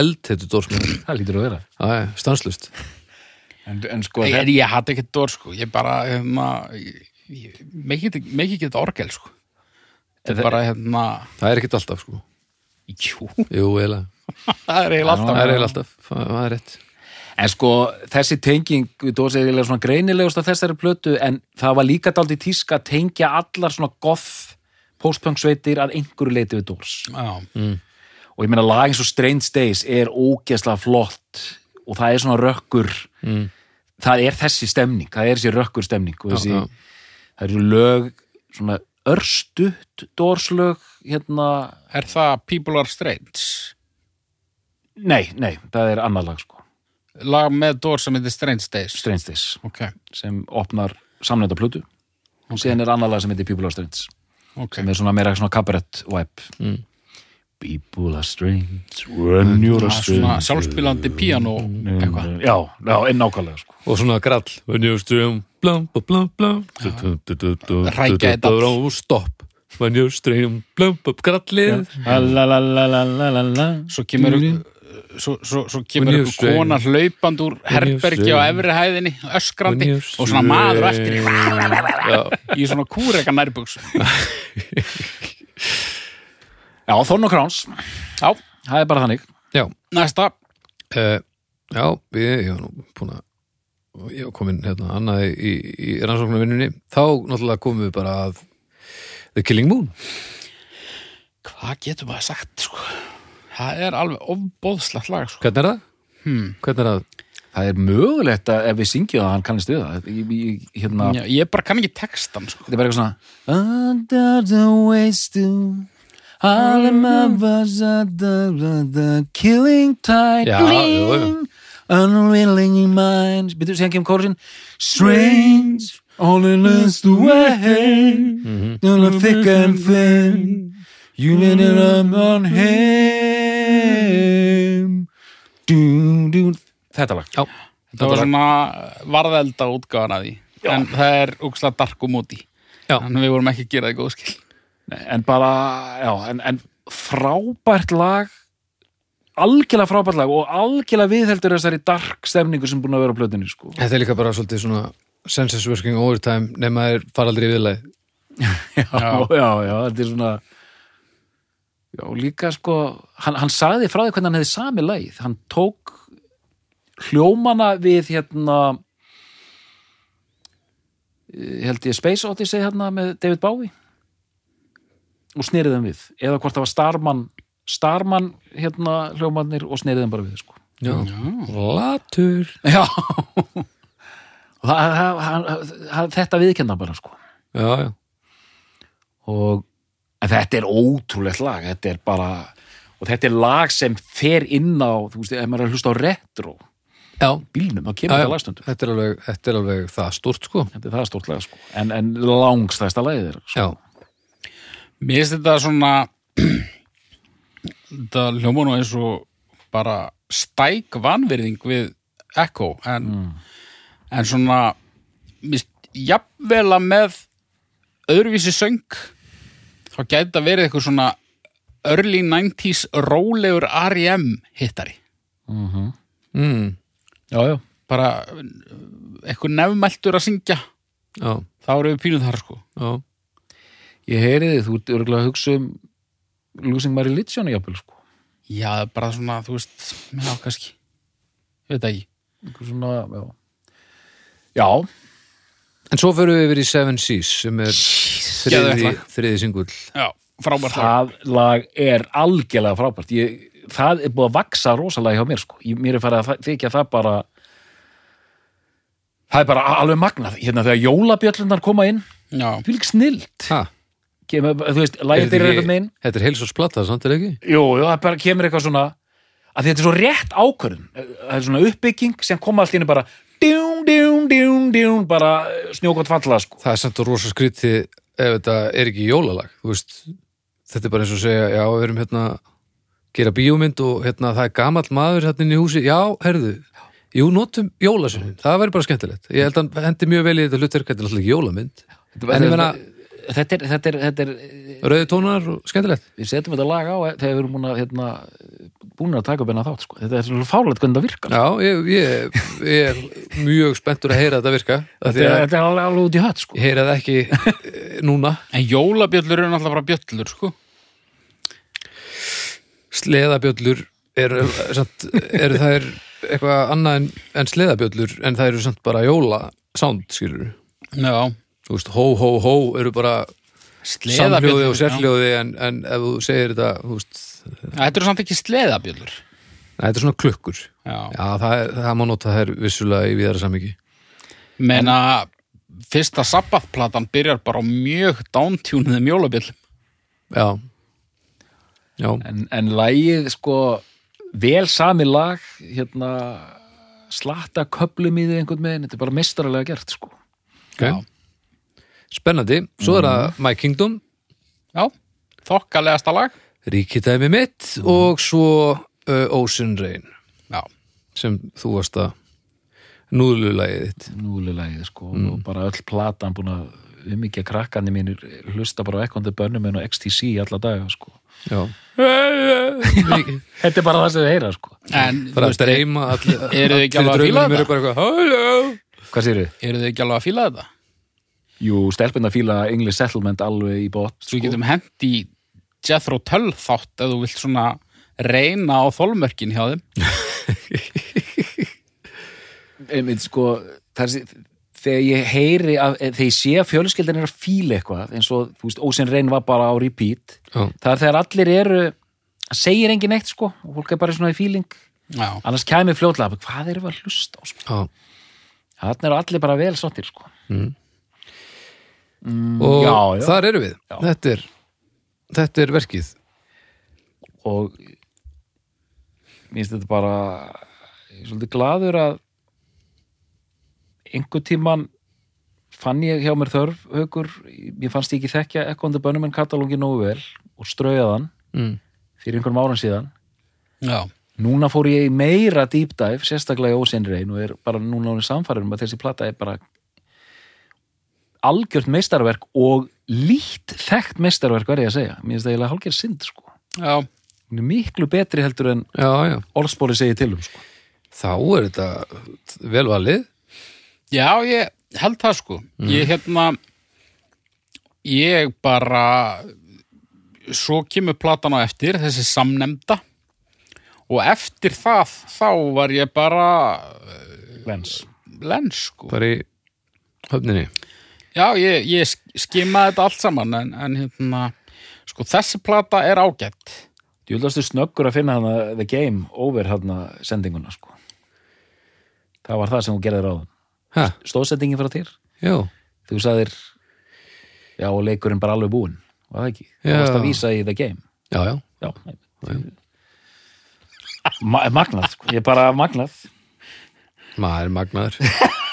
eld þetta Dorsmenn það lítur að vera. Stanslust en, en sko Ég, ég, ég hatt ekkert Dors, sko. Ég bara, mikið ekki geta orgel, sko. Þetta er bara, hérna, það er ekkert alltaf sko. Jú, jú, eiginlega, það er eiginlega alltaf. það er eiginlega alltaf. Það, það er rétt En sko, þessi tenging við Dórs er eiginlega svona greinilegust af þessari plötu en það var líka daldi tíska að tengja allar svona goth postpunk sveitir að einhverju leiti við Dórs Já, og ég meina lag eins og Strange Days er ógeðslega flott og það er svona rökkur mm. það er þessi stemning, það er þessi rökkur stemning og þessi, Já, já. það eru lög svona örstutt Dórslög hérna, er það People Are Strange? nei, nei, það er annar lag sko, Lag með Dors sem heitir Strange Days. Strange Days. Ok, sem opnar samnefnda plötu. Og síðan er annar lag sem heitir People Are Strange. Ok. sem er svona meira svona kabarett vibe. Mm. People are strange when you're a svona sjálfspilandi píanó eitthvað. já, já, en nákvæmlega sko. og svona grall when you're blum Hrækja þetta og stopp. When you're blum, grallið. La la la la la la la. Svo kemur svo, svo, svo kemur you're kona hlaupand úr herbergi á efri hæðinni, öskrandi og svona maður eftir í svona kúreka nærbuks já, Þorn og Kráns, Já, það er bara þannig. Já, næsta. Uh, já, ég var nú búin að ég var komin hérna annað í, í rannsóknarvinnunni, þá náttúrulega komum við bara að The Killing Moon. Hvað getur maður sagt, sko? Það er alveg ofbóðslagt lag, sko hvernig er það? hmm. Hvernig er það? það er mögulegt að ef við syngjum það hann kannist við það ég, ég, hérna, Já, Ég bara kann ekki textan, sko þetta er bara eitthvað svona Under the waste to All of my was at the, the, the killing tide Já, jú, jú. Unwilling minds Býtu, síðan kemur kórusin Strange All in us the way. On a thick and thin You need it on him Þetta lag. Já, Það var svona varðelda útgáðan að því. En það er úkslega dark og móti. Já. Þannig við vorum ekki að gera það góð skil. Nei, En bara, já, en, en frábært lag algjörlega frábært lag og algjörlega viðheldur þessari dark stemningu sem búin að vera á plötunni sko. þetta er líka bara svolítið svona senses working overtime nema þeir fara aldrei í viðlæð já, já, já, þetta er svona já, líka sko hann, hann sagði frá því hvernig hann hefði sami lagið. Hann tók hljómana við hérna eh, held ég Space Odyssey hérna með David Bowie. Og snerið þeim við. Eða hvort það var Starman Starman hérna hljómanir og snerið þeim bara við sko. Já, latur. Já. Og það, það, það, það, þetta viðkenna bara sko. Já, já, og en þetta er ótrúlegt lag þetta er bara og þetta er lag sem fer inn á þú veist, ef maður er að hlusta á retro já, bílnum, þá kemur þetta lagstundu Þetta, er alveg, þetta er alveg það stort sko. Þetta er það stórt lag sko. En, en langstæsta lagið er sko. Já, Mér finnst þetta svona þetta hljóma nú eins og bara stæk vanvirðing við Echo en, en svona jafnvel að með öðruvísi söng þá gæti það verið eitthvað svona early 90s rólegur R.E.M. hittari. Mm, Já, já, bara eitthvað nefnmæltur að syngja. Já, þá erum við pínuð þar sko. Já. Ég heyri þið, þú ert örgulega að hugsa um Losing My Religion jafnvel, sko. Já, bara svona, þú veist, já, kannski. Ég veit það ekki. Einhver svona, já. Já, En svo fyrir við yfir í Seven Seas sem er þriði, þriði singull Já, frábært lag. það lag er algjörlega frábært. Ég, það er búið að vaksa rosalega hjá mér, sko. Ég, mér er farið að þykja það bara það er bara alveg magnað. Hérna þegar jólabjöllunar koma inn, Já, því lík snilt. Ha, Kemur, þú veist, lagið byrjar eitthvað meginn. Þetta er heilsósplata, samt er ekki? Jú, jú, það bara kemur eitthvað svona að þetta er svo rétt ákvörðun það er svona uppbygging sem koma allt í henni bara djún, djún, djún, djún bara snjókvæmt falla sko Það er samt og rosa skrítið ef þetta er ekki jólalag veist, þetta er bara eins og segja já, við erum hérna gera bíómynd og hérna það er gamall maður hérna inn í húsi, já, herðu jú, notum jólasöfn, það væri bara skemmtilegt. Ég held að hendi mjög vel í þetta hlutverk þetta er alltaf ekki jólamynd, en ég meina þetta er, þetta er, þetta er rauði tónar og skemmtilegt. Við setjum þetta lag á þegar við erum búin að hérna, búin að taka upp hennar þátt sko. þetta er svona fárlega hvernig það virkar. Já, ég, ég, ég er mjög spenntur að heyra þetta virka þetta er, þetta er alveg, alveg út í hött sko. ég heyra það ekki eh, núna. En jólabjöllur eru náttúrulega bara bjöllur, sko. Sleðabjöllur eru, eru það er eitthvað annað en, en sleðabjöllur en það eru samt bara jóla sound, skilur Já, þú veist, hó, hó, hó eru bara samhljóði og já. sérhljóði en, en ef þú segir þetta þú veist, Þetta eru samt ekki sleðabjöllur Nei, þetta er svona klukkur. Já, já, það, er, það má nota þær vissulega í viðara samiki menna fyrsta sabbathplatan byrjar bara á mjög downtúniðum jólabjöllum. Já, já, en, en lagið sko vel sami lag hérna slatta köplum í því einhvern veginn þetta er bara mistaralega gert sko. Ok spennandi, svo er það My Kingdom. Já, þokkalegasta lag. Ríkidæmi mitt og svo uh, Ocean Rain. Já, sem þú varst að núðlulagið þitt. Núlilagið sko og bara öll platan búin að umikja krakkarnir mínir hlusta bara á ekkondi bönnum en á XTC alla daga sko. Já. Þetta er bara það sem þið heyra sko. En þú bara að streyma allir eru þið ekki alveg að fíla draumurinn þetta? eru bara eitthvað, hvað sér þið? eru þið ekki alveg að fíla þetta? Jú, stelpinn að fíla English Settlement alveg í bótt Svo við getum hent í Jethro Tull þátt ef þú vilt svona reyna á þolmörkin hjá þeim einmitt sko það er, þegar ég heyri að, þegar ég sé að fjölskyldan er að fíla eitthvað eins og, þú veist, Ósinn Reyn var bara á repeat Já. það er þegar allir eru segir engin eitt sko og fólk er bara svona í fíling Já, annars kæmi fljótlega, hvað við að hlusta á sko? já. þannig eru allir bara vel sáttir sko og já, já. þar eru við. Þetta er, þetta er verkið. Og mér finnst þetta bara ég er svolítið gladur að einhver tíman fann ég hjá mér þörf haukur, ég fannst ekki þekkja Ekkondi Bönnumenn katalógi nógu vel og straujaðan mm. fyrir einhverjum árum síðan. Já, núna fór ég meira deep dive sérstaklega í óseinrein og er bara núna ánum samfæður um að þessi plata er bara algjört meistarverk og lít þekkt meistarverk verði ég að segja, mér finnst það eiginlega hálfgerð synd sko, já, hún er miklu betri heldur en orðspóri segir til um sko. þá er þetta velvalið já, ég held það sko. Ég hérna ég bara svo kemur platan á eftir þessi samnemda og eftir það þá var ég bara Lens. lens sko. Bara í höfninni Já, ég, ég sk- skimaði þetta allt saman en, en hérna, sko þessi plata er ágætt. Djúldastu snöggur að finna hana The Game over hana sendinguna sko. það var það sem hún gerði ha, stóðsendingin frá þér? Já, þú sagðir já og leikurinn bara alveg búinn var það ekki, Já. það varst að vísa í The Game. Já, já. Já, Ma magnað sko. ég er bara magnað. Maður er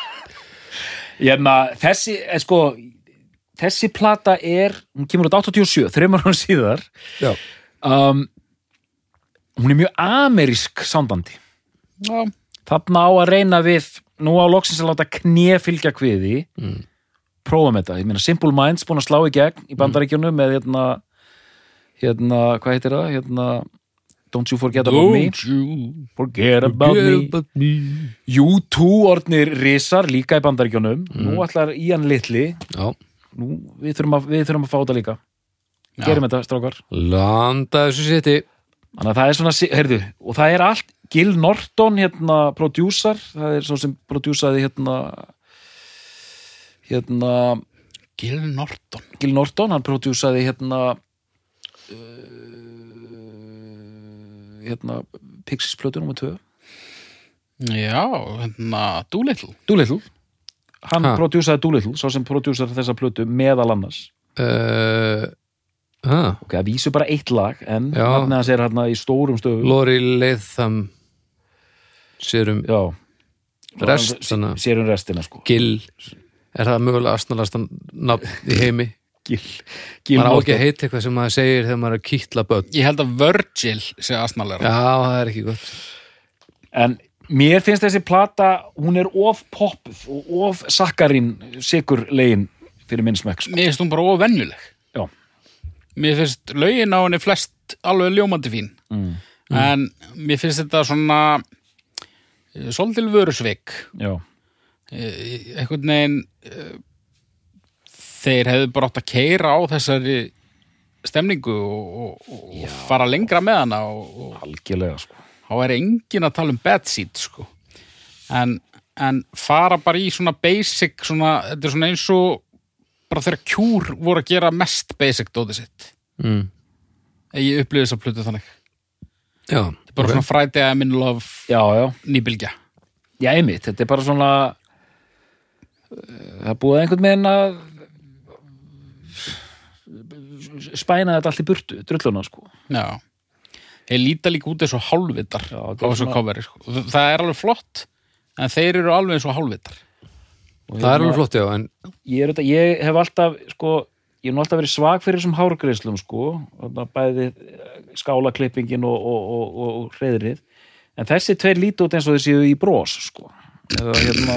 magnaður Hérna, þessi, er sko þessi plata er, hún kemur út 87 þreymur hann síðar. Já, um, hún er mjög amerísk sándandi Já, þarna á að reyna við nú á loksins að láta kné fylgja kviði. Mm. prófum þetta, ég meina Simple Minds búin að slá í gegn í bandaríkjunum með hérna hérna, hvað heitir það, hérna Don't you forget about me? Don't you forget about me. U2 orðnir risar líka í bandaríkjunum. Nú ætlar Ian Já, nú, við, þurfum að, við þurfum að fá þetta líka. Já. gerum þetta strákar. Landa þessu seti. Þannig að það er svona, heyrðu, og það er allt Gil Norton, hérna, prodjúsar það er svo sem prodjúsaði hérna hérna Gil Norton. Gil Norton, hann prodjúsaði hérna uh, hérna Pixies plötu nummer 2 Já, hérna Doolittle Doolittle hann Ha. prodjúsaði Doolittle, svo sem prodjúsar þessa plötu meðal annars. Uh, ah, ok, það vísu bara eitt lag en hans er hérna í stórum stöðum Lori Leitham sérum já. Rest, sérum restina sko. Gil er það mögulega astnalasta nafn í heimi Gil, Gil maður á ekki að heita eitthvað sem maður segir þegar maður er að kýtla börn Ég held að Virgil sé aðsnalega já, það er ekki gott En mér finnst þessi plata, hún er of poppuð og of sakkarín sigur legin fyrir minn smekk sko. Mér finnst hún bara óvenjuleg Já. Mér finnst lögin á henni flest alveg ljómandi fín Mm. En mér finnst þetta svona eh, Svolítil vörusvik Já. Eh, Einhvern veginn eh, Þeir hefðu bara átt að keira á þessari stemningu og, og, og fara lengra með hana og, og Algjörlega sko. þá er enginn að tala um bad seat sko. en, en fara bara í svona basic svona, þetta er svona eins og bara þegar kjúr voru að gera mest basic dótið sitt mm. ég upplýði þess að plötu þannig já, bara ok. svona Friday I'm in love Já, já. einmitt, þetta er bara svona uh, það búið einhvern veginn að spæna þetta allt í burtu, drulluna sko. já þeir líta líka út eins og hálfvitar Já, á þessu coveri sko. það er alveg flott en þeir eru alveg eins og hálfvitar Og það er alveg flott já en ég, er, ég hef alltaf sko, ég hef alltaf verið svag fyrir þessum hárgreislum sko, Þarna bæði eh, skálaklippingin og, og, og, og, og hreðrið en þessi tveir líti út eins og þessi í bros sko. Eða, hérna,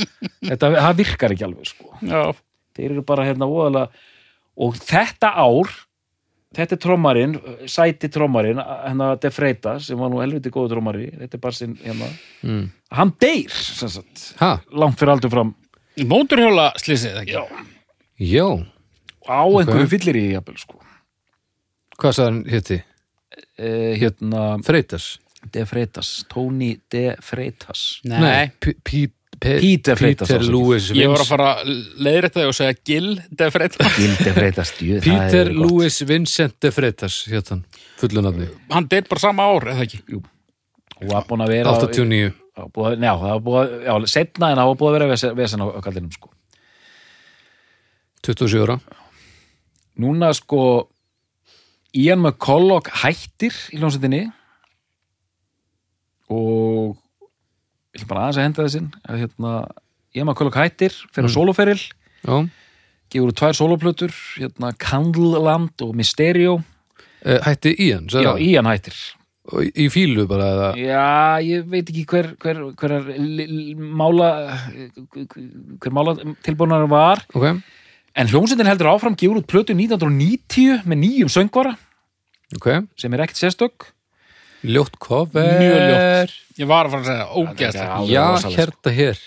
þetta það virkar ekki alveg sko. já, þeir eru bara hérna voðalega og þetta ár þetta er trommarinn, sæti trommarinn hérna De Freitas sem var nú helviti góðu trommari, þetta er bara sinn hérna, mm. hann deyr sem sagt, ha, langt fyrir aldur fram móturhjóla slýsið ekki Já. já, á Ok. einhverju fyllir í jafnvel sko. hvað hann hétti? eh, hérna Freitas? De Freitas, Tony De Freitas nei, P- P- Pe- Peter Freitas, Peter ásækir. Lewis ég var Vince- að fara leiðrætta og segja Gil de Freitas Gil De Freitas, djú, Peter Lewis Vincent de Freitas hétt hann, fullu nafni. Hann deyr bara sama ár, eða ekki? Og var búin að vera 89 Já, búið, já, það var búið, að- já, setna en það var búið að vera vesen, vesen á á kallinum sko. 27 ára. Núna sko Ian McCulloch hættir í hljómsveitinni. Og ég ætla bara aðeins að henda þessinn að hérna, Ian McCulloch hættir fyrir mm. soloferil, gefur út tvær soloplötur hérna Candleland og Mysterio. Eh, hætti Ian sagði já? Ian hættir. Og í fílu bara eða? Já, ég veit ekki hver hver, hver er li- mála hver mála tilbúinar var. Ok, en hljómsveitin heldur áfram gefur út plötu 1990 með nýjum söngvara. Ok. Sem er ekkert sérstök ljótt cover. Mjög ljótt. Ég var að fara að segja ógeðslega Já, já, rosalegt, hérna hér.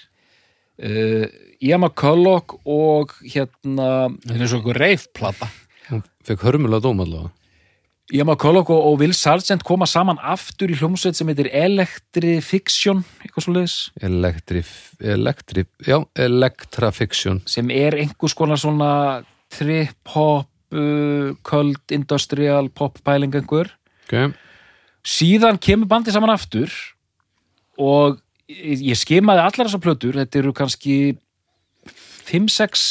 Uh, Ian McCulloch og hérna það er og einhver reifplata hún fekk hörmulega dóm allavega. Ian McCulloch og, og Will Sargent koma saman aftur í hljómsveit sem heitir Electrifiction eitthvað svo leiðis Electrif, elektri, já, Electrafiction. Sem er einhvers konar svona trip-hop uh, köld, industrial, pop-pæling einhver ok, síðan kemur bandið saman aftur og ég skimaði allar þessar plötur, þetta eru kannski 5, 6,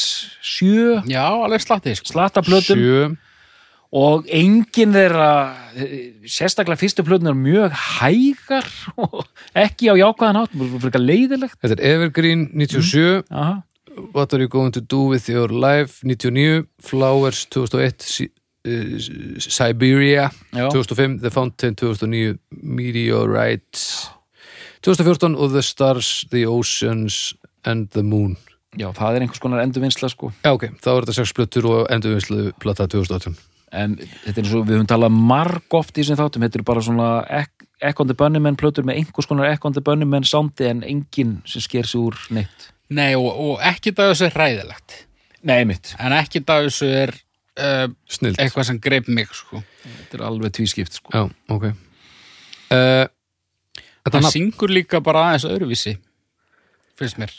7 já, alveg slatti sko. slata plötum sjö. Og engin þeirra eh, sérstaklega fyrstu plötun er mjög hægar og ekki á jákvæðan átt, fyrir eitthvað leiðilegt. Þetta er Evergreen 97 Aha. What Are You Going to Do With Your Life? 99, Flowers 2001 Si- uh, Siberia Já. 2005, The Fountain 2009 Meteorites 2014 og The Stars, The Oceans and the Moon. Já, það er einhvers konar endurvinnsla sko. Já ok, þá er þetta sex plötur og endurvinnslu plata 2018 en þetta er eins og við höfum talað marg oft í þessum þáttum, þetta er bara svona ek- Echo and the Bunnymen plötur með einhvers konar Echo and the Bunnymen soundi en enginn sem sker sig úr neitt. Nei, og, og ekkit af þessu er hræðilegt. Nei, mitt, en ekkit af þessu er uh, Snill eitthvað sem greip mig sko. þetta er alveg tvískipt sko. Já, ok. Uh, Þetta það nafn syngur líka bara aðeins öðruvísi finnst mér.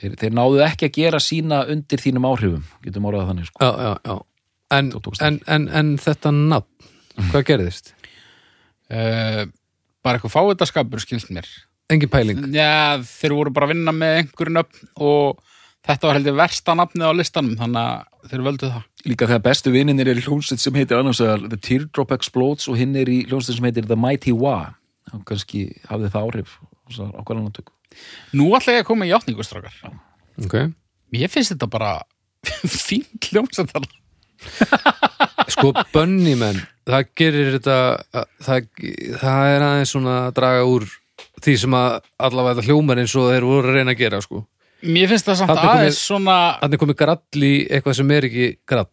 Þeir, þeir náðu ekki að gera sína undir þínum áhrifum, getum orðað þannig sko. Já, já, já. En, tókst en, en, en þetta nafn Hvað gerðist? uh, bara eitthvað fáitaskapur skilst mér. Engin pæling? Já, þeir voru bara að vinna með einhverju nöfn og þetta var heldur versta nafnið á listanum þannig að þeir völdu það. Líka þegar bestu vinninir er í hljómsveit sem heitir annars vegar The Teardrop Explodes og hinn er í hljómsveit sem heitir The Mighty Wah og kannski hafði það áhrif á hvernig hann tökum Nú ætla ég að koma í játningustrákar Ok. Mér finnst þetta bara fínt hljómsættar Sko, Bunnymen Það gerir þetta það, það er aðeins svona að draga úr því sem að allavega þetta hljómar eins og þeir voru að reyna að gera sko. Mér finnst það samt er komið- aðeins svona Þannig komið grall í eitthvað sem er ekki grall.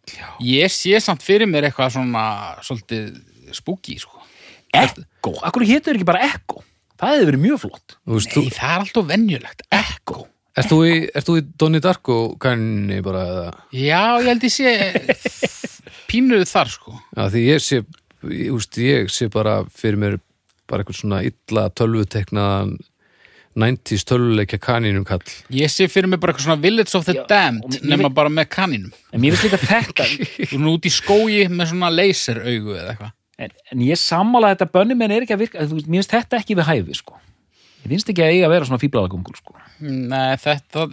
Ég sé samt fyrir mér eitthvað svona svolítið spooky sko. Echo, akkur hétur ekki bara Echo það hefði verið mjög flott. Þú veist, Nei, þú, það er alltaf venjulegt. Echo ert, þú í, í Donnie Darko kanni bara eða? Já, ég held ég sé pínuð þar sko. Já, því ég sé ég, úst, ég sé bara fyrir mér bara eitthvað svona illa tölvuteknaðan 90s tölvuleikja kanínum kall. Ég sé fyrir mér bara eitthvað svona Village of the Já, Damned nema veit- bara með kaninum. En mér finnst líka þetta Þú erum út í skógi með svona laseraugu eða eitthvað. En, en ég sammála þetta bönnumenn er ekki að virka þú veist, mér finnst þetta ekki við hæfi sko. Ég finnst ekki að eiga að vera svona fíblaðagungur sko. Nei, þetta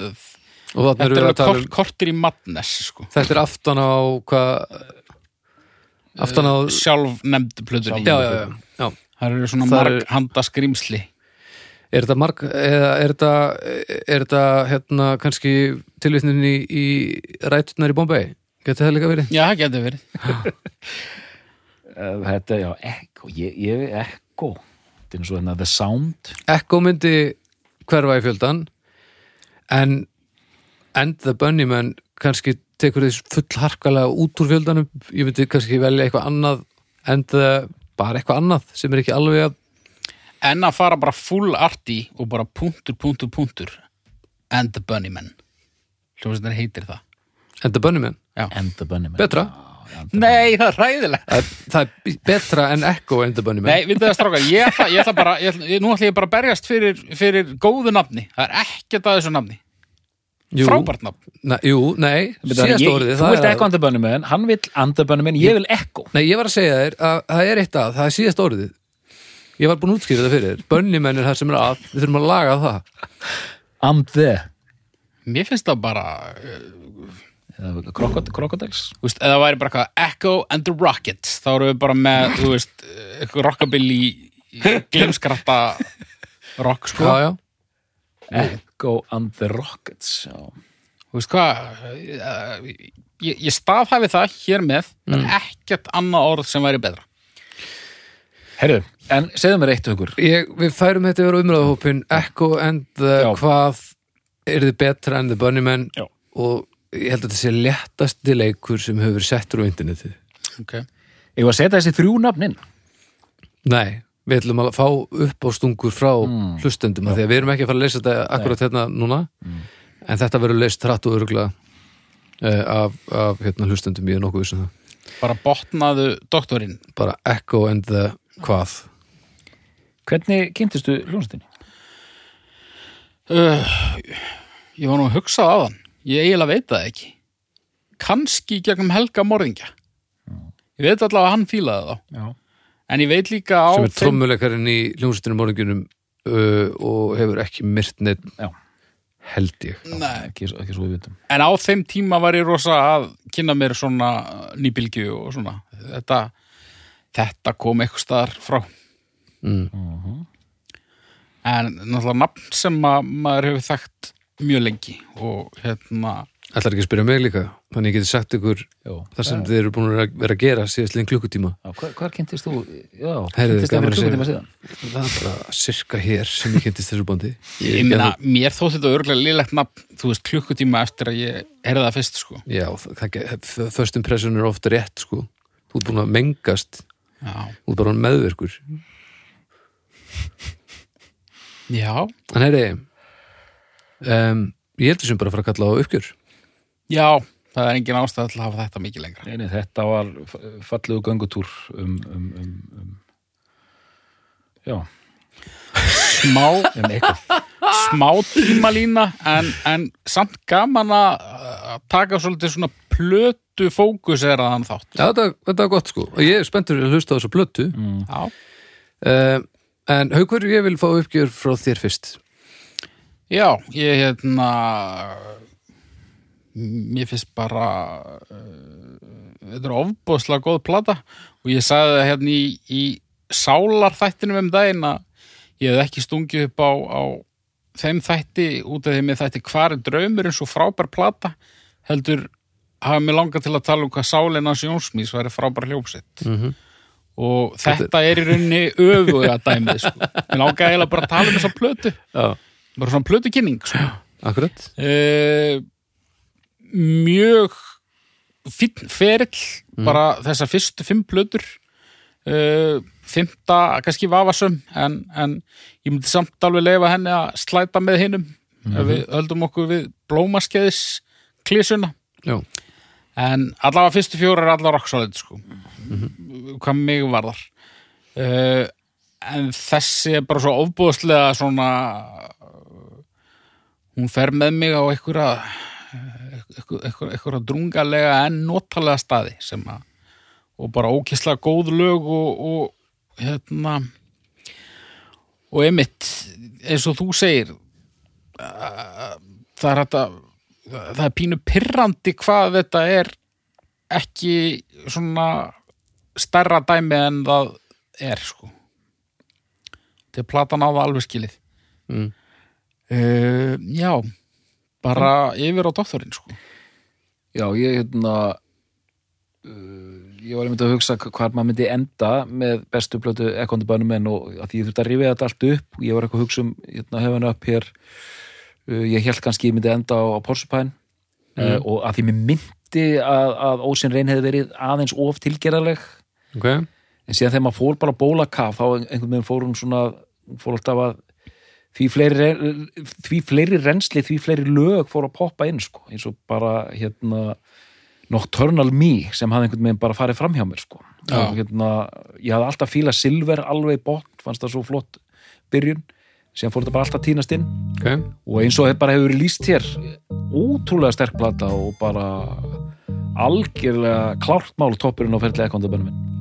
Þetta er við að alveg tala kort, um kortir í madness sko. þetta er aftan á hvað aftan á Sjálf nefndu plötunni. Já, já, já, já. Það eru svona Það er- marg handa skrimsli Er þetta marg, eða er þetta, er þetta hérna kannski tilvitnin í, í rætunar í Bombay? Geti það líka verið? Já, getur verið Uh, þetta, já, Echo ég, ég, Echo þetta er eins og hérna The Sound Echo myndi hverfa í fjöldan en And the Bunnymen kannski tekur þess full harkalega út úr fjöldanum ég myndi kannski velja eitthvað annað and the, bara eitthvað annað sem er ekki alveg að En að fara bara full arty og bara punktur, punktur, punktur. And the Bunnymen Hljómsveitin heitir það. And the Bunnymen, and the Bunnymen betra? Nei, það er ræðilegt það, það er betra en Echo and the Bunnymen Nei, við það strákar, ég ætla, ég ætla bara ég ætla, ég, nú ætla ég bara að berjast fyrir, fyrir góðu nafni. Það er ekkert að þessu nafni. Jú. Frábært nafn. Nei, jú, nei, síðast orðið þú það vilt Echo and the Bunnymen, hann vill and the Bunnymen, ég vil Echo. Nei, ég var að segja þér að það er eitt að, það er síðast orðið Ég var búin að útskýra það fyrir þér. Bunnymen er það sem er að, við þurfum að laga það. And the. Mér finnst það bara Eða Crocodiles Þú veist, eða væri bara eitthvað Echo and the Rockets þá erum við bara með, þú veist eitthvað rockabilly glimskratta rock, sko. Já, já, Echo and the Rockets já. Þú veist hvað eh, ég, ég staðhæfi það hér með það er ekkert annað orð sem væri betra. Herðu, en segðu mér eitt hugur ég, við færum þetta yfir umræðahópin Echo and the Já. hvað er þið betra en the Bunnymen Já. og ég held að þetta sé léttasti leikur sem hefur verið settur á internetið. Okay. Ég var að setja þessi þrjú nafnin Nei, við ætlum að fá upp á stungur frá hlustendum af því að við erum ekki að fara að leysa þetta akkurat hérna núna. En þetta verður leist hratt og öruglega uh, af, af hérna, hlustendum. Ég er nokkuð vissum það. Bara botnaðu doktorinn. Bara Echo and the hvað Hvernig kynntistu hljónstinni? uh, ég var nú að hugsa á þann. Ég eiginlega veit það ekki. Kannski gegnum Helga Morðingja. Ég veit allavega að hann fílaði þá. Já. En ég veit líka á sem er trommuleikarinn í hljómsveitinu morgunum uh, og hefur ekki myrt neitt Já. held ég. Nei, Ekki, ekki svo við vitum. En á þeim tíma var ég rosa að kynna mér svona nýbylgju og svona. Þetta, þetta kom eitthvað staðar frá mm. en náttúrulega nafn sem að maður hefur þekkt mjög lengi og hérna Ætlar ekki að spyrja mig líka? Þannig ég geti sagt ykkur Jó. það sem þið eru búin að vera að gera síðast líðin klukkutíma hvar, hvar kynntist þú? Já, Heyrðu, kynntist gaman fyrir klukkutíma síðan? Það er bara sirka hér sem ég kynntist þessu bóndi ég meina, mér þótt þetta örgulega lélegt nafn, þú veist, klukkutíma eftir að ég heyrði það fyrst, sko. Já, það, það, first impression er ofta rétt sko. Þú ert búin að mengast. Já, Þú ert bara orðinn já, En heyri um, Ég heldur sem bara að fara að kalla á uppgjör. Já það er engin ástæð til að hafa þetta mikið lengra. Nei, nei, þetta var f- fallegu göngutúr um, um, um, um já, Smá, um eitthvað. Smá tímalína en, en samt gaman að taka svolítið svona plötu fókus er að hann þátt. Já, þetta, þetta er gott sko. Og ég er spenntur að hlusta á þessu blötu mm. Já, um, En Haukur, ég vil fá uppgjör frá þér fyrst. Já ég hérna mér finnst bara uh, þetta er ofbúðslega góð plata. Og ég sagði það hérna í, í sálarþættinum um daginn að ég hef ekki stungið upp á, á þeim þætti út af því með þætti hvar er draumur eins og frábær plata heldur hafa mig langað til að tala um hvað sálinn hans Jónsmís væri frábær hljómsett mm -hmm. Og þetta er í rauninni öfuga dæmið sko. mér langaði eiginlega bara að tala um þessa plötu. Já, bara svona plötukynning sko. akkurat. Uh, mjög fínn ferill bara þessar fyrstu fimm plötur. Uh, fymta kannski vafasum en, en ég myndi samt alveg leifa henni að slæta með hinnum ef við höldum okkur við blómaskeiðis klísuna Já, en allavega fyrstu fjóra er allavega rocksolid sko. Hvað mig varðar. Uh, en þessi er bara svo ofbúðslega svona hún fer með mig á einhverja einhverja, drungalega en notalega staði sem að og bara ókislega góð lög og, og hérna og einmitt eins og þú segir uh, það er þetta það er pínu pirrandi hvað þetta er ekki svona stærra dæmi en það er sko. Er platan á það alveg skilið. Mm. uh, já bara yfir á doktorinn sko. Já, ég hérna uh, ég var einmitt að hugsa hvað maður myndi enda með bestu plötu ekkondi bænum en og að ég þurfti að rifja þetta allt upp og ég var eitthvað að hugsa um hérna, hefðan upp hér uh, ég held kannski ég myndi enda á, á Porcupine uh, og að því mér myndi að, að Ósinn Reyn hefði verið aðeins of tilgerðarleg ok en síðan þegar maður fór bara bólakaf þá einhvern veginn fór hún svona fór alltaf að því fleiri, því fleiri rensli, því fleiri lög fór að poppa inn sko, eins og bara hérna Nocturnal Me sem hafði einhvern veginn bara farið fram hjá mér sko. Já. og hérna, ég hafði alltaf fílað Silver alveg bótt, fannst það svo flott byrjun, síðan fór þetta bara alltaf tínast inn Ok, og eins og þetta bara hefur lýst hér ótrúlega sterk plata og bara algjörlega klárt mál toppurinn á ferðlega ekondabönnum minn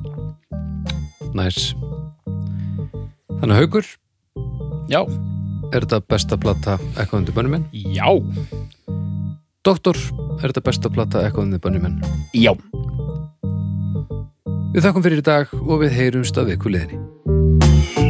næs Þannig Haukur, já, er þetta besta plata eitthvað undir bönnum minn? já, Doktor, er þetta besta plata eitthvað undir bönnum minn? já. Við þakkum fyrir í dag og við heyrumst að viku liðinni